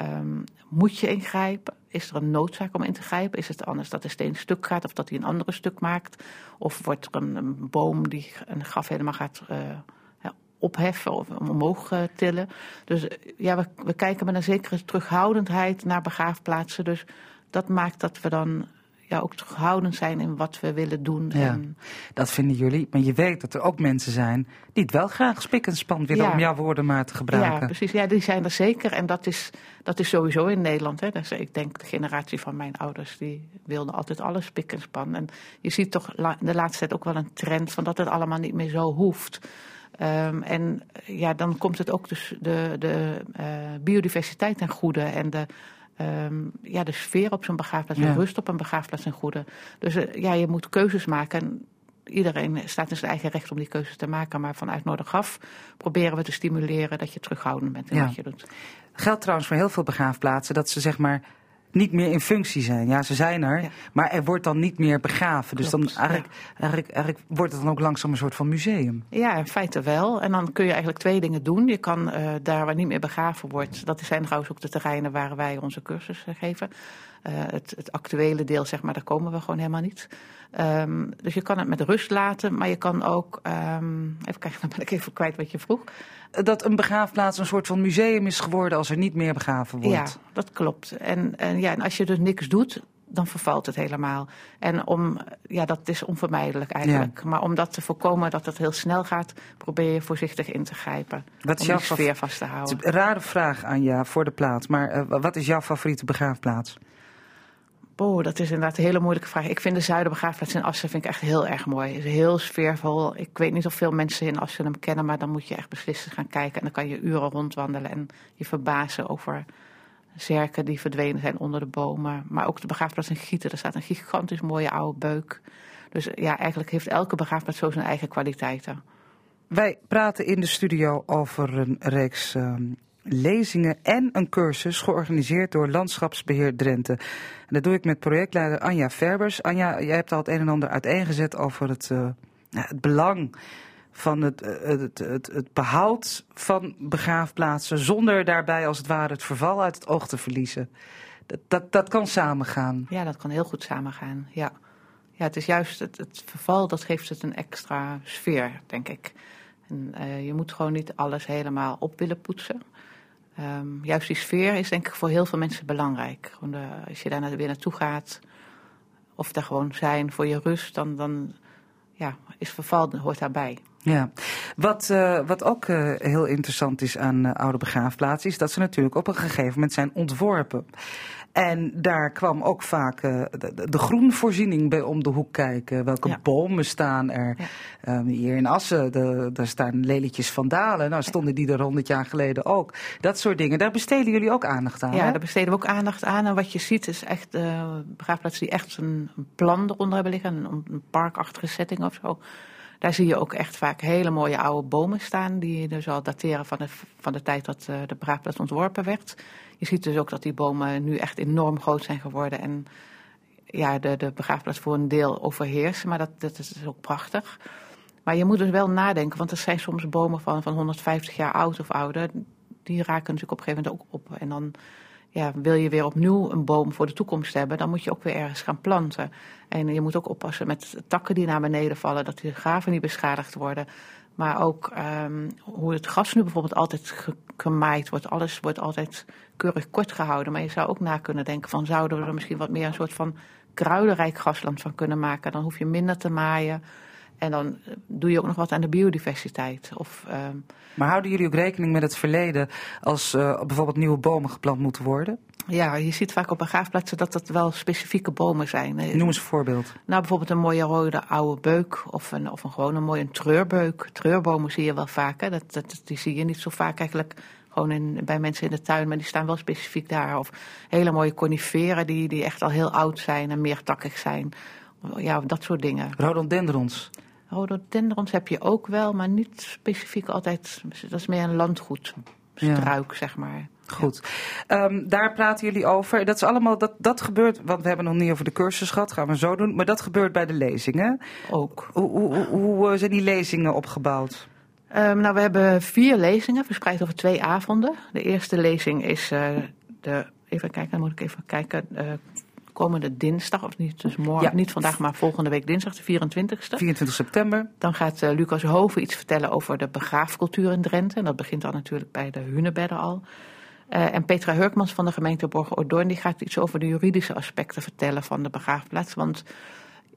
um, moet je ingrijpen? Is er een noodzaak om in te grijpen? Is het anders dat de steen stuk gaat of dat hij een andere stuk maakt? Of wordt er een, boom die een graf helemaal gaat ja, opheffen of omhoog uh, tillen? Dus ja, we, we kijken met een zekere terughoudendheid naar begraafplaatsen. Dus dat maakt dat we dan ja, ook terughoudend zijn in wat we willen doen. Ja, en... dat vinden jullie. Maar je weet dat er ook mensen zijn die het wel graag spik en span willen, ja. om jouw woorden maar te gebruiken. Ja, precies. Ja, die zijn er zeker. En dat is, dat is sowieso in Nederland. Hè. Dus ik denk de generatie van mijn ouders, die wilden altijd alles spik en span. En je ziet toch de laatste tijd ook wel een trend van dat het allemaal niet meer zo hoeft. Um, en ja, dan komt het ook dus de, de uh, biodiversiteit ten goede en de um, ja, de sfeer op zo'n begraafplaats, de ja. rust op een begraafplaats en goede. Dus uh, ja, je moet keuzes maken. En iedereen staat in zijn eigen recht om die keuzes te maken. Maar vanuit Noordergaf proberen we te stimuleren dat je terughoudend bent in ja. wat je doet. Geldt trouwens voor heel veel begraafplaatsen dat ze zeg maar niet meer in functie zijn. Ja, ze zijn er, ja. maar er wordt dan niet meer begraven. Dus dan eigenlijk, ja. eigenlijk, eigenlijk wordt het dan ook langzaam een soort van museum. Ja, in feite wel. En dan kun je eigenlijk twee dingen doen. Je kan uh, daar waar niet meer begraven wordt, dat zijn trouwens ook de terreinen waar wij onze cursus uh, geven. Uh, het, het, actuele deel, zeg maar, daar komen we gewoon helemaal niet. Um, dus je kan het met rust laten, maar je kan ook. Um, even kijken, dan ben ik even kwijt wat je vroeg. Dat een begraafplaats een soort van museum is geworden als er niet meer begraven wordt. Ja, dat klopt. En, en, ja, en als je dus niks doet, dan vervalt het helemaal. En om, ja, dat is onvermijdelijk eigenlijk. Ja. Maar om dat te voorkomen dat het heel snel gaat, probeer je voorzichtig in te grijpen. Wat is om jouw die sfeer vast te houden. Een rare vraag aan jou voor de plaats. Maar uh, wat is jouw favoriete begraafplaats? Oh, dat is inderdaad een hele moeilijke vraag. Ik vind de Zuiderbegraafplaats in Assen vind ik echt heel erg mooi. Het is heel sfeervol. Ik weet niet of veel mensen in Assen hem kennen, maar dan moet je echt beslissen gaan kijken. En dan kan je uren rondwandelen en je verbazen over zerken die verdwenen zijn onder de bomen. Maar ook de begraafplaats in Gieten, daar staat een gigantisch mooie oude beuk. Dus ja, eigenlijk heeft elke begraafplaats zo zijn eigen kwaliteiten. Wij praten in de studio over een reeks um, lezingen en een cursus georganiseerd door Landschapsbeheer Drenthe. En dat doe ik met projectleider Anja Verbers. Anja, jij hebt al het een en ander uiteengezet over het, uh, het belang van het, het, het, het, behoud van begraafplaatsen, zonder daarbij als het ware het verval uit het oog te verliezen. Dat, dat, dat kan samengaan. Ja, dat kan heel goed samengaan. Ja, ja het is juist het, het verval dat geeft het een extra sfeer, denk ik. En, je moet gewoon niet alles helemaal op willen poetsen. Ehm, juist die sfeer is denk ik voor heel veel mensen belangrijk. Als je daar weer naartoe gaat, of daar gewoon zijn voor je rust, dan, dan ja, is verval hoort daarbij. Ja, wat, uh, wat ook uh, heel interessant is aan uh, oude begraafplaatsen, is dat ze natuurlijk op een gegeven moment zijn ontworpen. En daar kwam ook vaak uh, de, de, groenvoorziening bij om de hoek kijken. Welke ja. bomen staan er? Ja. Um, hier in Assen, de, daar staan lelietjes van Dalen. Nou, stonden die er honderd jaar geleden ook. Dat soort dingen. Daar besteden jullie ook aandacht aan. Ja, hè? daar besteden we ook aandacht aan. En wat je ziet is echt uh, begraafplaatsen die echt een, plan eronder hebben liggen. Een, een parkachtige setting of zo. Daar zie je ook echt vaak hele mooie oude bomen staan. Die dus al dateren van de, van de tijd dat uh, de begraafplaats ontworpen werd. Je ziet dus ook dat die bomen nu echt enorm groot zijn geworden. En ja, de, de begraafplaats voor een deel overheersen. Maar dat, dat is ook prachtig. Maar je moet dus wel nadenken, want er zijn soms bomen van, van 150 jaar oud of ouder. Die raken natuurlijk op een gegeven moment ook op. En dan ja, wil je weer opnieuw een boom voor de toekomst hebben, dan moet je ook weer ergens gaan planten. En je moet ook oppassen met takken die naar beneden vallen, dat die graven niet beschadigd worden. Maar ook um, hoe het gras nu bijvoorbeeld altijd gemaaid wordt. Alles wordt altijd keurig kort gehouden. Maar je zou ook na kunnen denken van zouden we er misschien wat meer een soort van kruidenrijk grasland van kunnen maken. Dan hoef je minder te maaien. En dan doe je ook nog wat aan de biodiversiteit. Of, um... Maar houden jullie ook rekening met het verleden als uh, bijvoorbeeld nieuwe bomen geplant moeten worden? Ja, je ziet vaak op begraafplaatsen dat dat wel specifieke bomen zijn. Noem eens een voorbeeld. Nou, bijvoorbeeld een mooie rode oude beuk of een, of een gewoon een mooie treurbeuk. Treurbomen zie je wel vaak. Hè? Dat, dat, die zie je niet zo vaak eigenlijk gewoon in, bij mensen in de tuin, maar die staan wel specifiek daar. Of hele mooie coniferen die, die echt al heel oud zijn en meertakkig zijn. Ja, dat soort dingen. Rhododendrons. Rhododendrons heb je ook wel, maar niet specifiek altijd. Dat is meer een landgoedstruik, ja. zeg maar. Goed. Ja. Um, daar praten jullie over. Dat is allemaal, dat, dat gebeurt, want we hebben nog niet over de cursus gehad, gaan we zo doen. Maar dat gebeurt bij de lezingen. Ook. Hoe, hoe, hoe zijn die lezingen opgebouwd? Um, nou, we hebben vier lezingen verspreid over twee avonden. De eerste lezing is uh, de, even kijken, dan moet ik even kijken, uh, komende dinsdag, of niet, dus morgen, ja. niet vandaag, maar volgende week dinsdag, de 24ste. 24 september. Dan gaat uh, Lucas Hoven iets vertellen over de begraafcultuur in Drenthe. En dat begint dan natuurlijk bij de hunebedden al. Uh, en Petra Hurkmans van de gemeente Borgen-Ordorn, die gaat iets over de juridische aspecten vertellen van de begraafplaats. Want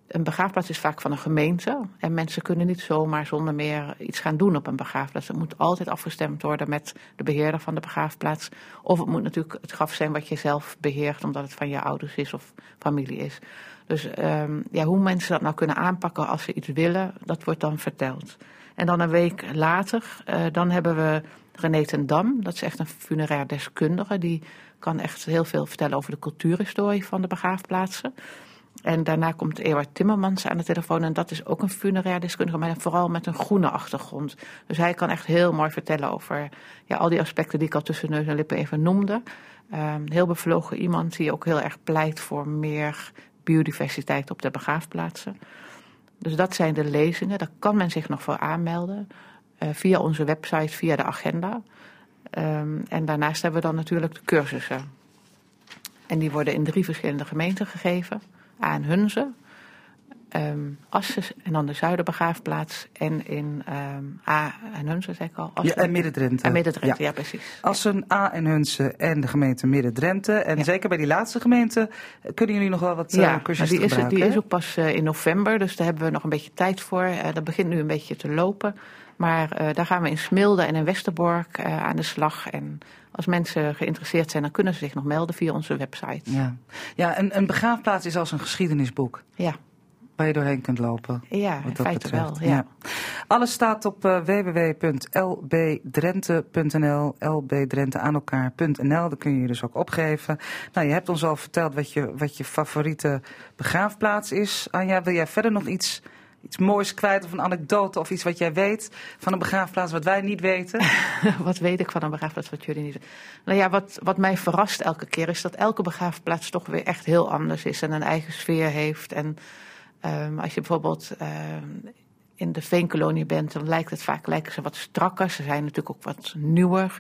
een begraafplaats is vaak van een gemeente. En mensen kunnen niet zomaar zonder meer iets gaan doen op een begraafplaats. Het moet altijd afgestemd worden met de beheerder van de begraafplaats. Of het moet natuurlijk het graf zijn wat je zelf beheert, omdat het van je ouders is of familie is. Dus um, ja, hoe mensen dat nou kunnen aanpakken als ze iets willen, dat wordt dan verteld. En dan een week later, uh, dan hebben we René ten Dam. Dat is echt een funerair deskundige. Die kan echt heel veel vertellen over de cultuurhistorie van de begraafplaatsen. En daarna komt Ewart Timmermans aan de telefoon. En dat is ook een funerair deskundige, maar vooral met een groene achtergrond. Dus hij kan echt heel mooi vertellen over ja, al die aspecten die ik al tussen neus en lippen even noemde. Um, heel bevlogen iemand die ook heel erg pleit voor meer biodiversiteit op de begraafplaatsen. Dus dat zijn de lezingen. Daar kan men zich nog voor aanmelden. Uh, via onze website, via de agenda. Um, en daarnaast hebben we dan natuurlijk de cursussen. En die worden in drie verschillende gemeenten gegeven aan Hunze, um, Assen en dan de Zuiderbegraafplaats en in um, A en Hunze, zeg ik al. Assen, ja, en Midden-Drenthe. En Midden-Drenthe, ja. ja. precies. Assen, A en Hunze en de gemeente Midden-Drenthe. En ja. zeker bij die laatste gemeente kunnen jullie nog wel wat uh, ja, cursussen die is, gebruiken. die is ook pas uh, in november, dus daar hebben we nog een beetje tijd voor. Uh, dat begint nu een beetje te lopen. Maar uh, daar gaan we in Smilde en in Westerbork uh, aan de slag. En als mensen geïnteresseerd zijn, dan kunnen ze zich nog melden via onze website. Ja, ja een, een begraafplaats is als een geschiedenisboek. Ja. Waar je doorheen kunt lopen. Ja, in feite betreft. wel. Ja. ja. Alles staat op uh, www.lbdrenthe.nl, lbdrenthe aan elkaar.nl. Daar kun je je dus ook opgeven. Nou, je hebt ons al verteld wat je, wat je favoriete begraafplaats is. Anja, wil jij verder nog iets iets moois kwijt of een anekdote of iets wat jij weet van een begraafplaats wat wij niet weten? wat weet ik van een begraafplaats wat jullie niet weten? Nou ja, wat, wat mij verrast elke keer is dat elke begraafplaats toch weer echt heel anders is en een eigen sfeer heeft. En um, als je bijvoorbeeld um, in de veenkolonie bent, dan lijkt het vaak lijken ze wat strakker. Ze zijn natuurlijk ook wat nieuwer.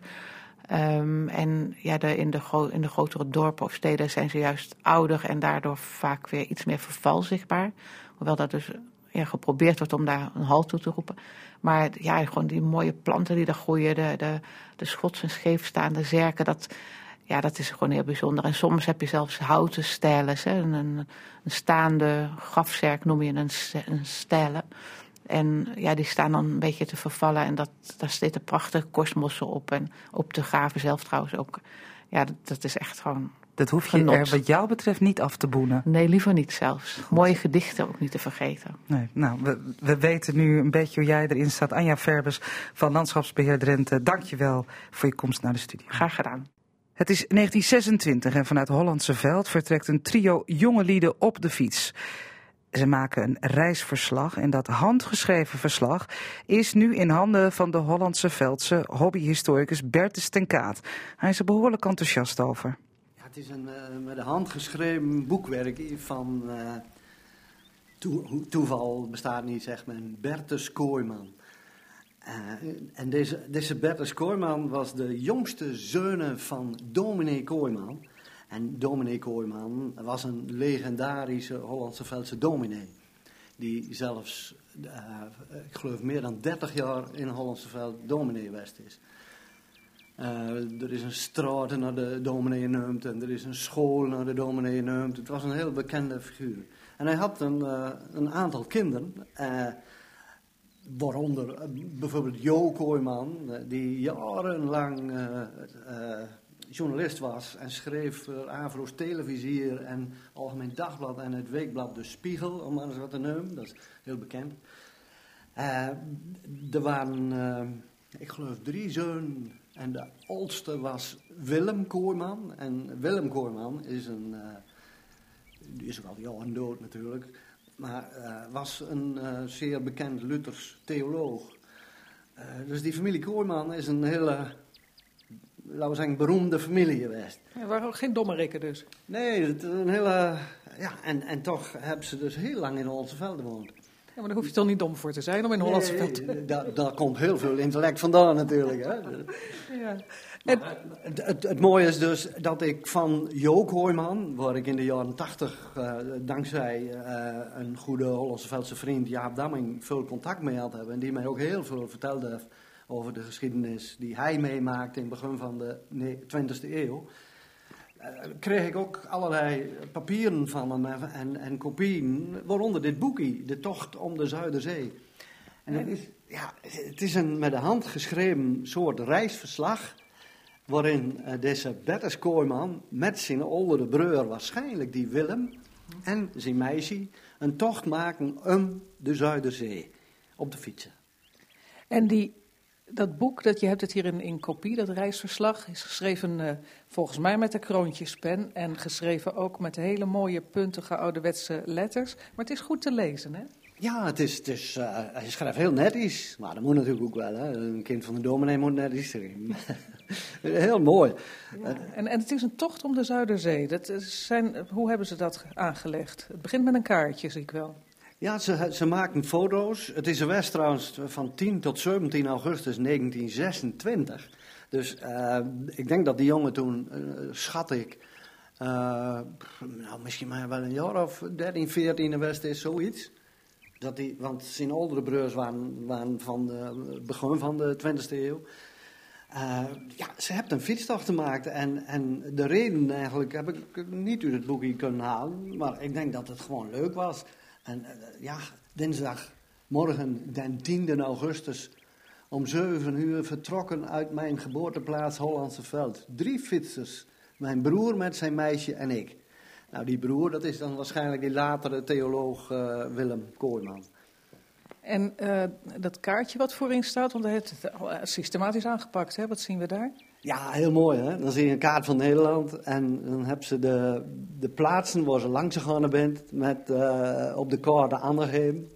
Um, en ja, in, de in de grotere dorpen of steden zijn ze juist ouder en daardoor vaak weer iets meer verval zichtbaar. Hoewel dat dus ja, geprobeerd wordt om daar een halt toe te roepen. Maar ja, gewoon die mooie planten die daar groeien, de, de, de schots en scheefstaande zerken, dat, ja, dat is gewoon heel bijzonder. En soms heb je zelfs houten stijlen. Een, een, staande grafzerk noem je een, een stijlen. En ja, die staan dan een beetje te vervallen. En dat, daar zitten prachtige korstmossen op. En op de graven zelf trouwens ook. Ja, dat, dat is echt gewoon dat hoef je er wat jou betreft niet af te boenen. Nee, liever niet zelfs. Mooie gedichten ook niet te vergeten. Nee, nou, we, we weten nu een beetje hoe jij erin staat. Anja Verbers van Landschapsbeheer Drenthe, dank je wel voor je komst naar de studio. Graag gedaan. Het is 1926 en vanuit Hollandse Veld vertrekt een trio jonge lieden op de fiets. Ze maken een reisverslag en dat handgeschreven verslag is nu in handen van de Hollandse Veldse hobbyhistoricus Bertus ten Kaat. Hij is er behoorlijk enthousiast over. Het is een uh, met de hand geschreven boekwerk van uh, toeval bestaat niet, zegt men, Bertus Kooijman. Uh, en deze, deze Bertus Kooijman was de jongste zoon van dominee Kooijman. En dominee Kooijman was een legendarische Hollandse Veldse dominee. Die zelfs, ik geloof, meer dan 30 jaar in Hollandse Veld dominee west is. Uh, er is een straat naar de dominee genoemd en er is een school naar de dominee genoemd. Het was een heel bekende figuur. En hij had een, uh, een aantal kinderen, uh, waaronder bijvoorbeeld Jo Kooijman, die jarenlang journalist was en schreef voor Avro's Televisier en Algemeen Dagblad en het weekblad De Spiegel, om maar wat te noemen. Dat is heel bekend. Er waren, ik geloof, drie zonen en de oudste was Willem Koorman. En Willem Koorman is een, uh, die is ook al jaren dood natuurlijk, maar was een zeer bekend Luthers theoloog. dus die familie Koorman is een hele laten we zeggen, beroemde familie geweest. Ja, waren ook geen dommerikken dus? Nee, het, een hele, ja, en, en toch hebben ze dus heel lang in Hollandse Velden gewoond. Maar daar hoef je toch niet dom voor te zijn om in Hollandse nee, Velden... Daar, daar komt heel veel intellect vandaan natuurlijk. Hè. Ja. Het, het, het, mooie is dus dat ik van Jook Hoijman, waar ik in de jaren tachtig uh, dankzij uh, een goede Hollandse Veldse vriend Jaap Damming veel contact mee had hebben. En die mij ook heel veel vertelde over de geschiedenis die hij meemaakte in het begin van de 20e eeuw. Uh, kreeg ik ook allerlei papieren van hem en, en kopieën, waaronder dit boekje, De Tocht om de Zuiderzee. En het is, ja, het is een met de hand geschreven soort reisverslag, waarin uh, deze Bertus Kooijman met zijn oudere broer, waarschijnlijk die Willem, en zijn meisje, een tocht maken om de Zuiderzee op de fietsen. En die dat boek, dat je hebt het hier in, in kopie, dat reisverslag, is geschreven uh, volgens mij met de kroontjespen en geschreven ook met hele mooie puntige ouderwetse letters. Maar het is goed te lezen, hè? Ja, het is, het is, uh, hij schrijft heel netjes, maar dat moet natuurlijk ook wel. Hè? Een kind van de dominee moet netjes zijn. heel mooi. Ja, en, en het is een tocht om de Zuiderzee. Dat zijn, hoe hebben ze dat aangelegd? Het begint met een kaartje, zie ik wel. Ja, ze, ze maken foto's. Het is geweest trouwens van 10 tot 17 augustus 1926. Dus uh, ik denk dat die jongen toen, uh, schat ik, uh, nou, misschien maar wel een jaar of 13, 14 geweest is, zoiets. Dat die, want zijn oudere broers waren, waren van het begin van de 20e eeuw. ja, ze hebben een fietstocht gemaakt en, en de reden eigenlijk heb ik niet uit het boekje kunnen halen. Maar ik denk dat het gewoon leuk was. En uh, ja, dinsdagmorgen, den 10 augustus, om 7 uur vertrokken uit mijn geboorteplaats Hollandse Veld. Drie fietsers, mijn broer met zijn meisje en ik. Nou, die broer, dat is dan waarschijnlijk die latere theoloog uh, Willem Kooijman. En uh, dat kaartje wat voorin staat, want hij heeft het systematisch aangepakt, hè? wat zien we daar? Ja, heel mooi. Hè? Dan zie je een kaart van Nederland en dan hebben ze de, de plaatsen waar ze langs gegaan bent met uh, op de kaart aangegeven.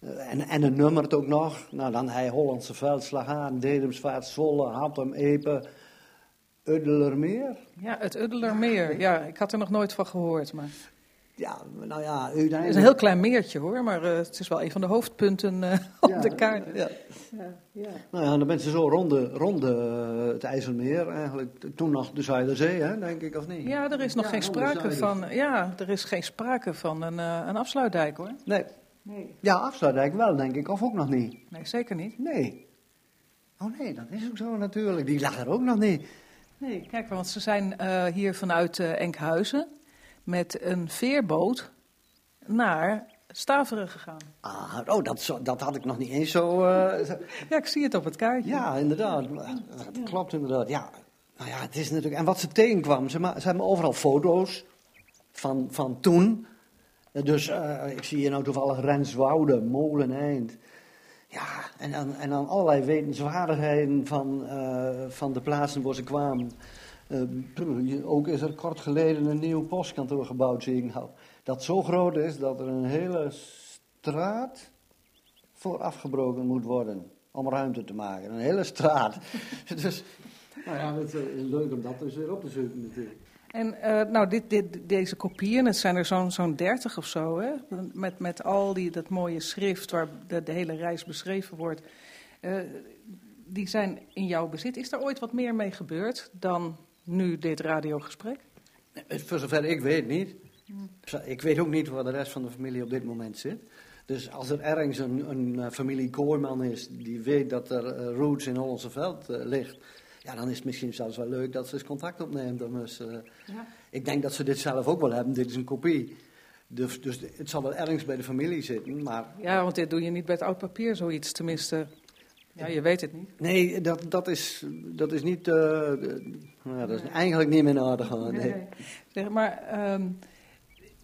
Uh, en, en een nummer het ook nog. Nou, dan hij Hollandse Veldslag aan, Dedemsvaart, Zwolle, Hattem, Epe, Uddelermeer. Ja, het Uddelermeer. Ja, ik had er nog nooit van gehoord. Maar... Ja, nou ja, uiteindelijk... Het is een heel klein meertje hoor, maar uh, het is wel een van de hoofdpunten uh, op ja, de kaart. Ja. Ja, ja. Nou ja, dan ben je zo rond, de, rond de, het IJsselmeer eigenlijk. Toen nog de Zuiderzee, hè, denk ik, of niet? Ja, er is nog geen sprake van. Ja, er is geen sprake van een, uh, een afsluitdijk hoor. Nee, Nee. Ja, Afsluitdijk wel, denk ik. Of ook nog niet? Nee, zeker niet. Nee. Oh nee, dat is ook zo natuurlijk. Die lag er ook nog niet. Nee, kijk, want ze zijn uh, hier vanuit uh, Enkhuizen met een veerboot naar Staveren gegaan. Ah, oh, dat, dat had ik nog niet eens zo... Uh... Ja, ik zie het op het kaartje. Ja, inderdaad. Dat klopt inderdaad, ja. Nou ja, het is natuurlijk... En wat ze tegenkwam, ze, ma ze hebben overal foto's van, van toen. Dus uh, ik zie hier nou toevallig Renswoude, Moleneind. Ja, en dan, en dan allerlei wetenswaardigheden van, uh, van de plaatsen waar ze kwamen. Uh, ook is er kort geleden een nieuw postkantoor gebouwd, zie ik nou. Dat zo groot is dat er een hele straat voor afgebroken moet worden. Om ruimte te maken. Een hele straat. dus, nou ja, het is leuk om dat dus weer op te zoeken natuurlijk. En uh, nou, dit, dit, deze kopieën, het zijn er zo'n zo'n 30 of zo, hè? Met, met al die, dat mooie schrift waar de, de hele reis beschreven wordt. Uh, die zijn in jouw bezit. Is er ooit wat meer mee gebeurd dan nu dit radiogesprek? Voor zover ik weet niet. Ik weet ook niet waar de rest van de familie op dit moment zit. Dus als er ergens een, een familie Kooiman is die weet dat er uh, roots in Hollandse Veld ligt ja, dan is het misschien zelfs wel leuk dat ze eens contact opneemt. Dus, uh, ja. Ik denk dat ze dit zelf ook wel hebben. Dit is een kopie. Dus, dus het zal wel ergens bij de familie zitten. Maar... Ja, want dit doe je niet bij het oud papier, zoiets tenminste. Ja, je weet het niet. Nee, dat, dat, is, dat is niet. Uh, nou, dat is eigenlijk niet meer aardig. Nee. nee. Zeg maar. Um,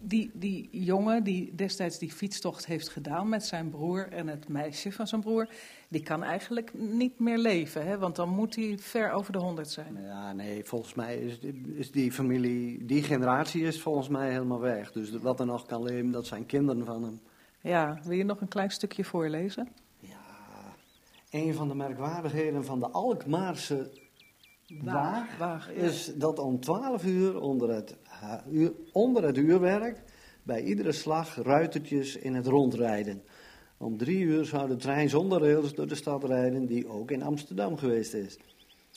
die, die jongen die destijds die fietstocht heeft gedaan met zijn broer en het meisje van zijn broer, die kan eigenlijk niet meer leven, hè? want dan moet hij ver over de honderd zijn. Ja, nee, volgens mij is, is die familie, die generatie is volgens mij helemaal weg. Dus wat er nog kan leven, dat zijn kinderen van hem. Ja, wil je nog een klein stukje voorlezen? Een van de merkwaardigheden van de Alkmaarse Waag, Waag is dat om 12 uur onder het, onder het uurwerk bij iedere slag ruitertjes in het rondrijden. Om drie uur zou de trein zonder rails door de stad rijden, die ook in Amsterdam geweest is.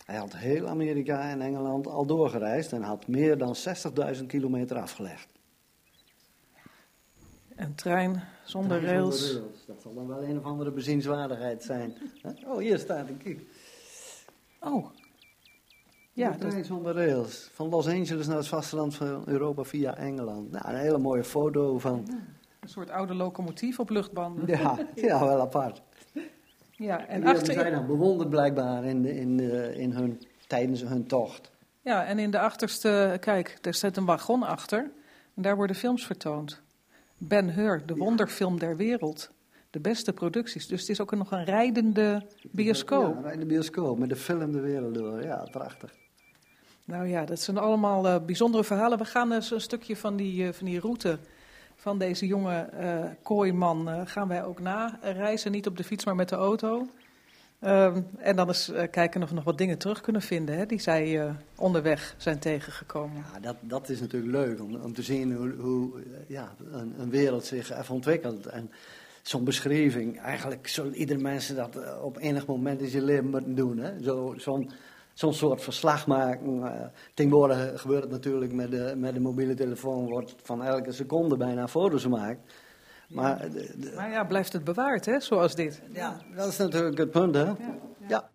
Hij had heel Amerika en Engeland al doorgereisd en had meer dan 60.000 kilometer afgelegd. Een trein zonder, trein rails. zonder rails. Dat zal dan wel een of andere bezienswaardigheid zijn. Oh, hier staat een kiek. Oh, ja, de trein zonder rails. Van Los Angeles naar het vasteland van Europa via Engeland. Nou, een hele mooie foto van... Een soort oude locomotief op luchtbanden. Ja, ja wel apart. Ja, en die achter... zijn dan bewonderd blijkbaar in, in, in hun, tijdens hun tocht. Ja, en in de achterste, kijk, er zit een wagon achter. En daar worden films vertoond. Ben Hur, de wonderfilm der wereld. De beste producties. Dus het is ook nog een rijdende bioscoop. Ja, een rijdende bioscoop met de film de wereld door. Ja, prachtig. Nou ja, dat zijn allemaal uh, bijzondere verhalen. We gaan eens een stukje van die, uh, van die route van deze jonge uh, kooiman gaan wij ook na reizen. Niet op de fiets, maar met de auto. Ehm, en dan eens kijken of we nog wat dingen terug kunnen vinden hè, die zij onderweg zijn tegengekomen. Ja, dat, dat is natuurlijk leuk om, te zien hoe, hoe ja, een, een, wereld zich even ontwikkelt. En zo'n beschrijving, eigenlijk zullen iedere mensen dat op enig moment in zijn leven moeten doen. Hè? Zo, zo'n zo'n soort verslag maken. Uh, tegenwoordig gebeurt het natuurlijk met de, met de mobiele telefoon, wordt van elke seconde bijna foto's gemaakt. Maar, de, maar ja, blijft het bewaard, hè, zoals dit? Ja, dat is natuurlijk het punt, hè? ja. ja.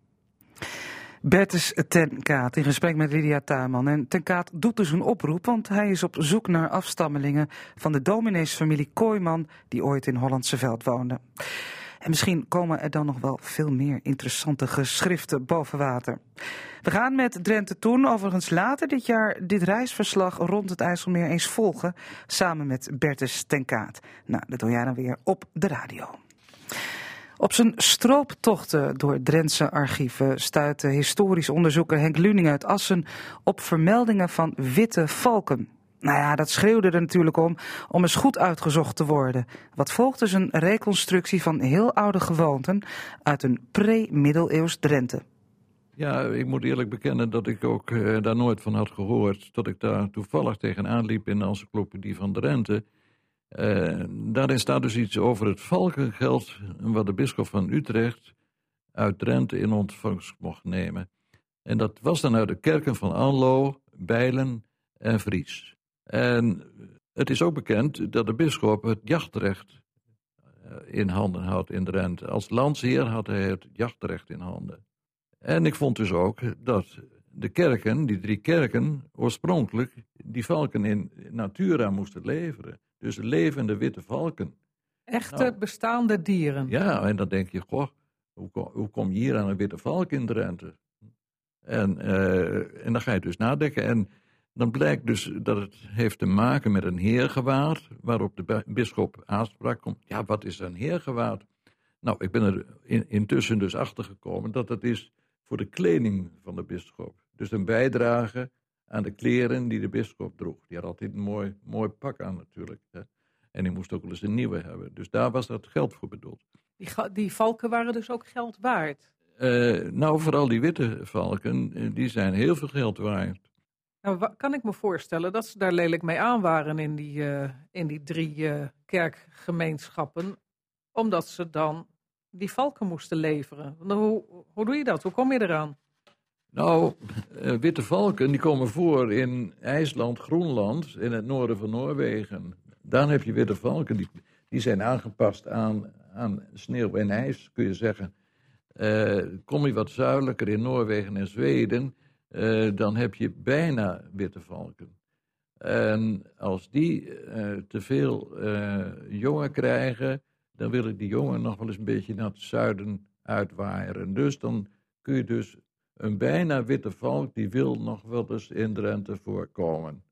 Bertus Tenkaat in gesprek met Lydia Tuinman. En Tenkaat doet dus een oproep, want hij is op zoek naar afstammelingen van de domineesfamilie Kooiman, die ooit in Hollandse Veld woonde. En misschien komen er dan nog wel veel meer interessante geschriften boven water. We gaan met Drenthe Toen overigens later dit jaar dit reisverslag rond het IJsselmeer eens volgen. Samen met Bertus Tenkaat. Nou, dat doe jij dan weer op de radio. Op zijn strooptochten door Drentse archieven stuitte historisch onderzoeker Henk Luning uit Assen op vermeldingen van witte valken. Nou ja, dat schreeuwde er natuurlijk om, om eens goed uitgezocht te worden. Wat volgt is een reconstructie van heel oude gewoonten uit een pre-middeleeuws Drenthe. Ja, ik moet eerlijk bekennen dat ik ook uh, daar nooit van had gehoord. Dat ik daar toevallig tegenaan liep in de encyclopedie van Drenthe. Uh, daarin staat dus iets over het valkengeld wat de bisschop van Utrecht uit Drenthe in ontvangst mocht nemen. En dat was dan uit de kerken van Anlo, Bijlen en Vries. En het is ook bekend dat de bisschop het jachtrecht in handen had in Drenthe. Als landsheer had hij het jachtrecht in handen. En ik vond dus ook dat de kerken, die drie kerken, oorspronkelijk die valken in natura moesten leveren. Dus levende witte valken. Echte nou, bestaande dieren. Ja, en dan denk je, goh, hoe, hoe kom je hier aan een witte valk in Drenthe? En, uh, en dan ga je dus nadenken. En dan blijkt dus dat het heeft te maken met een heergewaad, waarop de bisschop aanspraak komt. Ja, wat is een heergewaad? Nou, ik ben er in, intussen dus achter gekomen dat het is voor de kleding van de bisschop. Dus een bijdrage aan de kleren die de bisschop droeg. Die had altijd een mooi, mooi pak aan natuurlijk. Hè. En die moest ook wel eens een nieuwe hebben. Dus daar was dat geld voor bedoeld. Die, die valken waren dus ook geld waard? Uh, nou, vooral die witte valken, eh, die zijn heel veel geld waard. Nou, kan ik me voorstellen dat ze daar lelijk mee aan waren in die, uh, in die drie uh, kerkgemeenschappen, omdat ze dan die valken moesten leveren. Hoe, hoe doe je dat? Hoe kom je eraan? Nou, uh, witte valken die komen voor in IJsland, Groenland, in het noorden van Noorwegen. Dan heb je witte valken, die, die zijn aangepast aan, aan sneeuw en ijs, kun je zeggen. Kom je wat zuidelijker in Noorwegen en Zweden, uh, dan heb je bijna witte valken. En als die te veel jongen krijgen, dan wil ik die jongen nog wel eens een beetje naar het zuiden uitwaaieren. Dus dan kun je dus een bijna witte valk, die wil nog wel eens in Drenthe voorkomen.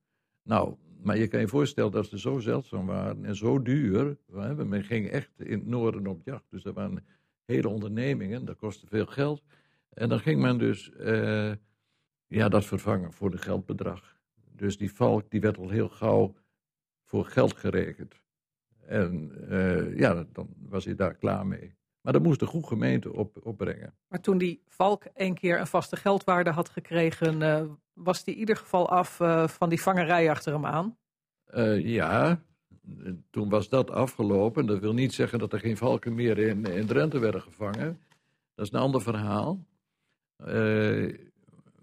Nou, maar je kan je voorstellen dat ze zo zeldzaam waren en zo duur. Men ging echt in het noorden op jacht, dus er waren hele ondernemingen, dat kostte veel geld. En dan ging men dus ja, dat vervangen voor de geldbedrag. Dus die valk die werd al heel gauw voor geld gerekend. En uh, ja, dan was hij daar klaar mee. Maar dat moest de goede gemeente op, opbrengen. Maar toen die valk een keer een vaste geldwaarde had gekregen, uh, was die in ieder geval af uh, van die vangerij achter hem aan? ja, toen was dat afgelopen. Dat wil niet zeggen dat er geen valken meer in, in Drenthe werden gevangen. Dat is een ander verhaal.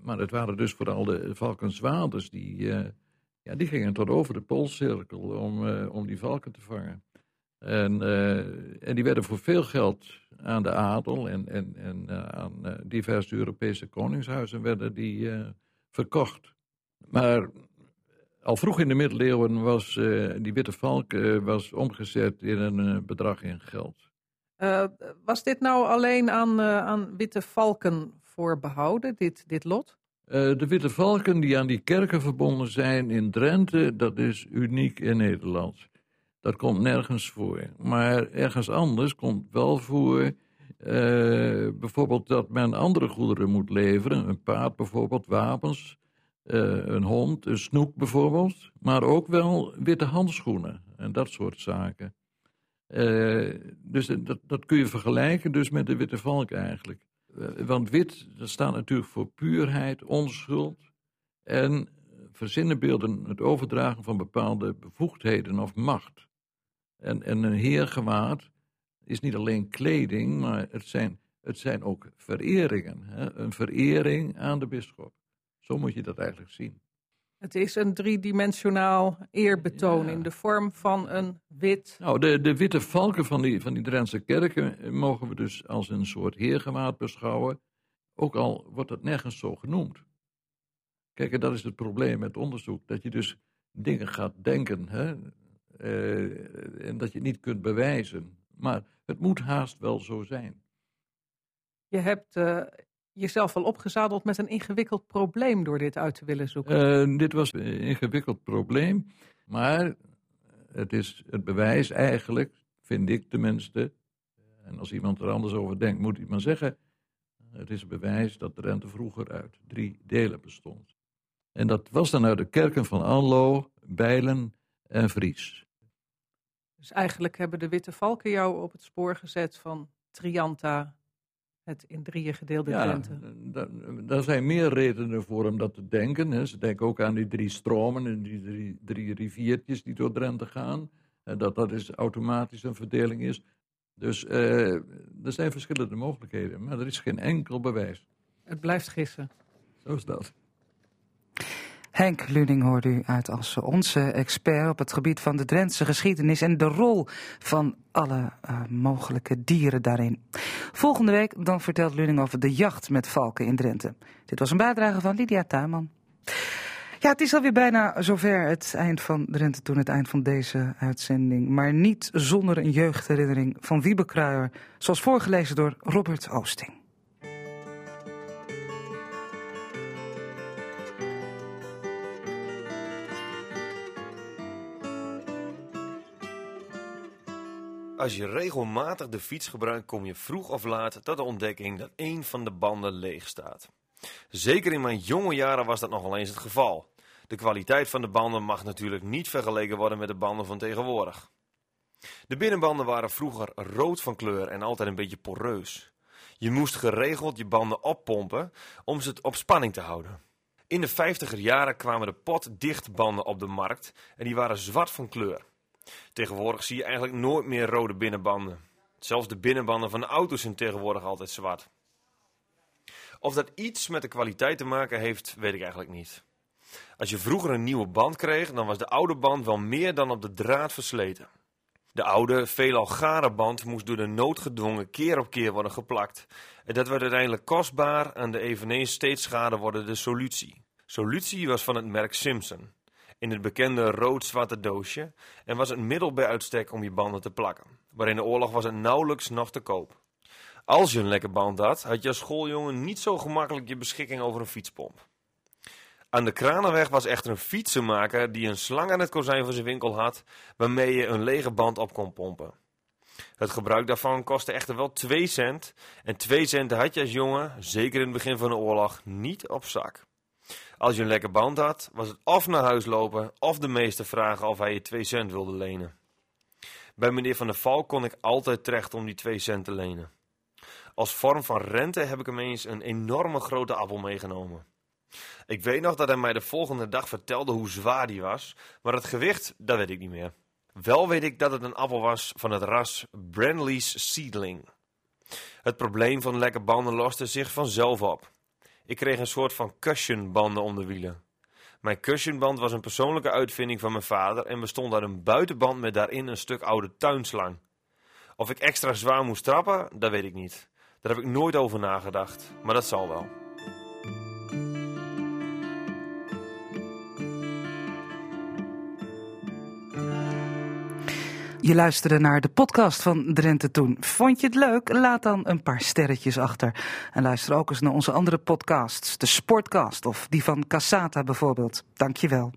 Maar het waren dus vooral de valkenswaarders die ja, die gingen tot over de Poolcirkel om, uh, om die valken te vangen. En, uh, en die werden voor veel geld aan de adel en, en, en aan diverse Europese koningshuizen werden die verkocht. Maar al vroeg in de middeleeuwen was die witte valk was omgezet in een bedrag in geld. was dit nou alleen aan, aan witte valken voorbehouden, dit, dit lot? Uh, de witte valken die aan die kerken verbonden zijn in Drenthe, dat is uniek in Nederland. Dat komt nergens voor. Maar ergens anders komt wel voor, uh, bijvoorbeeld dat men andere goederen moet leveren. Een paard bijvoorbeeld, wapens, uh, een hond, een snoek bijvoorbeeld. Maar ook wel witte handschoenen en dat soort zaken. dus dat, dat kun je vergelijken dus met de witte valk eigenlijk. Eh, want wit, staat natuurlijk voor puurheid, onschuld en verzinnenbeelden het overdragen van bepaalde bevoegdheden of macht. En, en een heergewaad is niet alleen kleding, maar het zijn, het zijn ook vereringen. Hè? Een verering aan de bisschop. Zo moet je dat eigenlijk zien. Het is een driedimensionaal eerbetoon in de vorm van een wit. Nou, de, de witte valken van die, van die Drentse kerken mogen we dus als een soort heergewaad beschouwen. Ook al wordt het nergens zo genoemd. Kijk, en dat is het probleem met onderzoek. Dat je dus dingen gaat denken hè? Uh, en dat je niet kunt bewijzen. Maar het moet haast wel zo zijn. Je hebt uh, jezelf al opgezadeld met een ingewikkeld probleem door dit uit te willen zoeken? Uh, dit was een ingewikkeld probleem, maar het is het bewijs eigenlijk, vind ik tenminste, en als iemand er anders over denkt, moet hij maar zeggen, het is het bewijs dat de rente vroeger uit drie delen bestond. En dat was dan uit de kerken van Anlo, Bijlen en Vries. Dus eigenlijk hebben de Witte Valken jou op het spoor gezet van Trianta, het in drieën gedeelde ja, Daar zijn meer redenen voor om dat te denken. Hè. Ze denken ook aan die drie stromen en die drie, drie riviertjes die door Drenthe gaan. En dat dat is automatisch een verdeling is. Dus uh, er zijn verschillende mogelijkheden, maar er is geen enkel bewijs. Het blijft gissen. Zo is dat. Henk Luning hoorde u uit als onze expert op het gebied van de Drentse geschiedenis en de rol van alle uh, mogelijke dieren daarin. Volgende week dan vertelt Luning over de jacht met valken in Drenthe. Dit was een bijdrage van Lydia Tuinman. Ja, het is alweer bijna zover het eind van Drenthe toen, het eind van deze uitzending. Maar niet zonder een jeugdherinnering van Wiebe Kruijer, zoals voorgelezen door Robert Oosting. Als je regelmatig de fiets gebruikt, kom je vroeg of laat tot de ontdekking dat één van de banden leeg staat. Zeker in mijn jonge jaren was dat nog wel eens het geval. De kwaliteit van de banden mag natuurlijk niet vergeleken worden met de banden van tegenwoordig. De binnenbanden waren vroeger rood van kleur en altijd een beetje poreus. Je moest geregeld je banden oppompen om ze op spanning te houden. In de 50er jaren kwamen de potdichtbanden op de markt en die waren zwart van kleur. Tegenwoordig zie je eigenlijk nooit meer rode binnenbanden. Zelfs de binnenbanden van de auto's zijn tegenwoordig altijd zwart. Of dat iets met de kwaliteit te maken heeft, weet ik eigenlijk niet. Als je vroeger een nieuwe band kreeg, dan was de oude band wel meer dan op de draad versleten. De oude, veelal gare band moest door de noodgedwongen keer op keer worden geplakt. En dat werd uiteindelijk kostbaar aan de eveneens steeds schade wordende solutie. Solutie was van het merk Simpson in het bekende rood-zwarte doosje en was het middel bij uitstek om je banden te plakken. Maar in de oorlog was het nauwelijks nog te koop. Als je een lekker band had, had je als schooljongen niet zo gemakkelijk je beschikking over een fietspomp. Aan de Kranenweg was echter een fietsenmaker die een slang aan het kozijn van zijn winkel had, waarmee je een lege band op kon pompen. Het gebruik daarvan kostte echter wel 2 cent, en 2 cent had je als jongen, zeker in het begin van de oorlog, niet op zak. Als je een lekker band had, was het of naar huis lopen of de meester vragen of hij je 2 cent wilde lenen. Bij meneer Van der Val kon ik altijd terecht om die 2 cent te lenen. Als vorm van rente heb ik hem eens een enorme grote appel meegenomen. Ik weet nog dat hij mij de volgende dag vertelde hoe zwaar die was, maar het gewicht, dat weet ik niet meer. Wel weet ik dat het een appel was van het ras Brandley's Seedling. Het probleem van lekke banden loste zich vanzelf op. Ik kreeg een soort van cushionbanden om de wielen. Mijn cushionband was een persoonlijke uitvinding van mijn vader en bestond uit een buitenband met daarin een stuk oude tuinslang. Of ik extra zwaar moest trappen, dat weet ik niet. Daar heb ik nooit over nagedacht, maar dat zal wel. Je luisterde naar de podcast van Drenthe Toen. Vond je het leuk? Laat dan een paar sterretjes achter. En luister ook eens naar onze andere podcasts, de Sportcast of die van Cassata bijvoorbeeld. Dankjewel.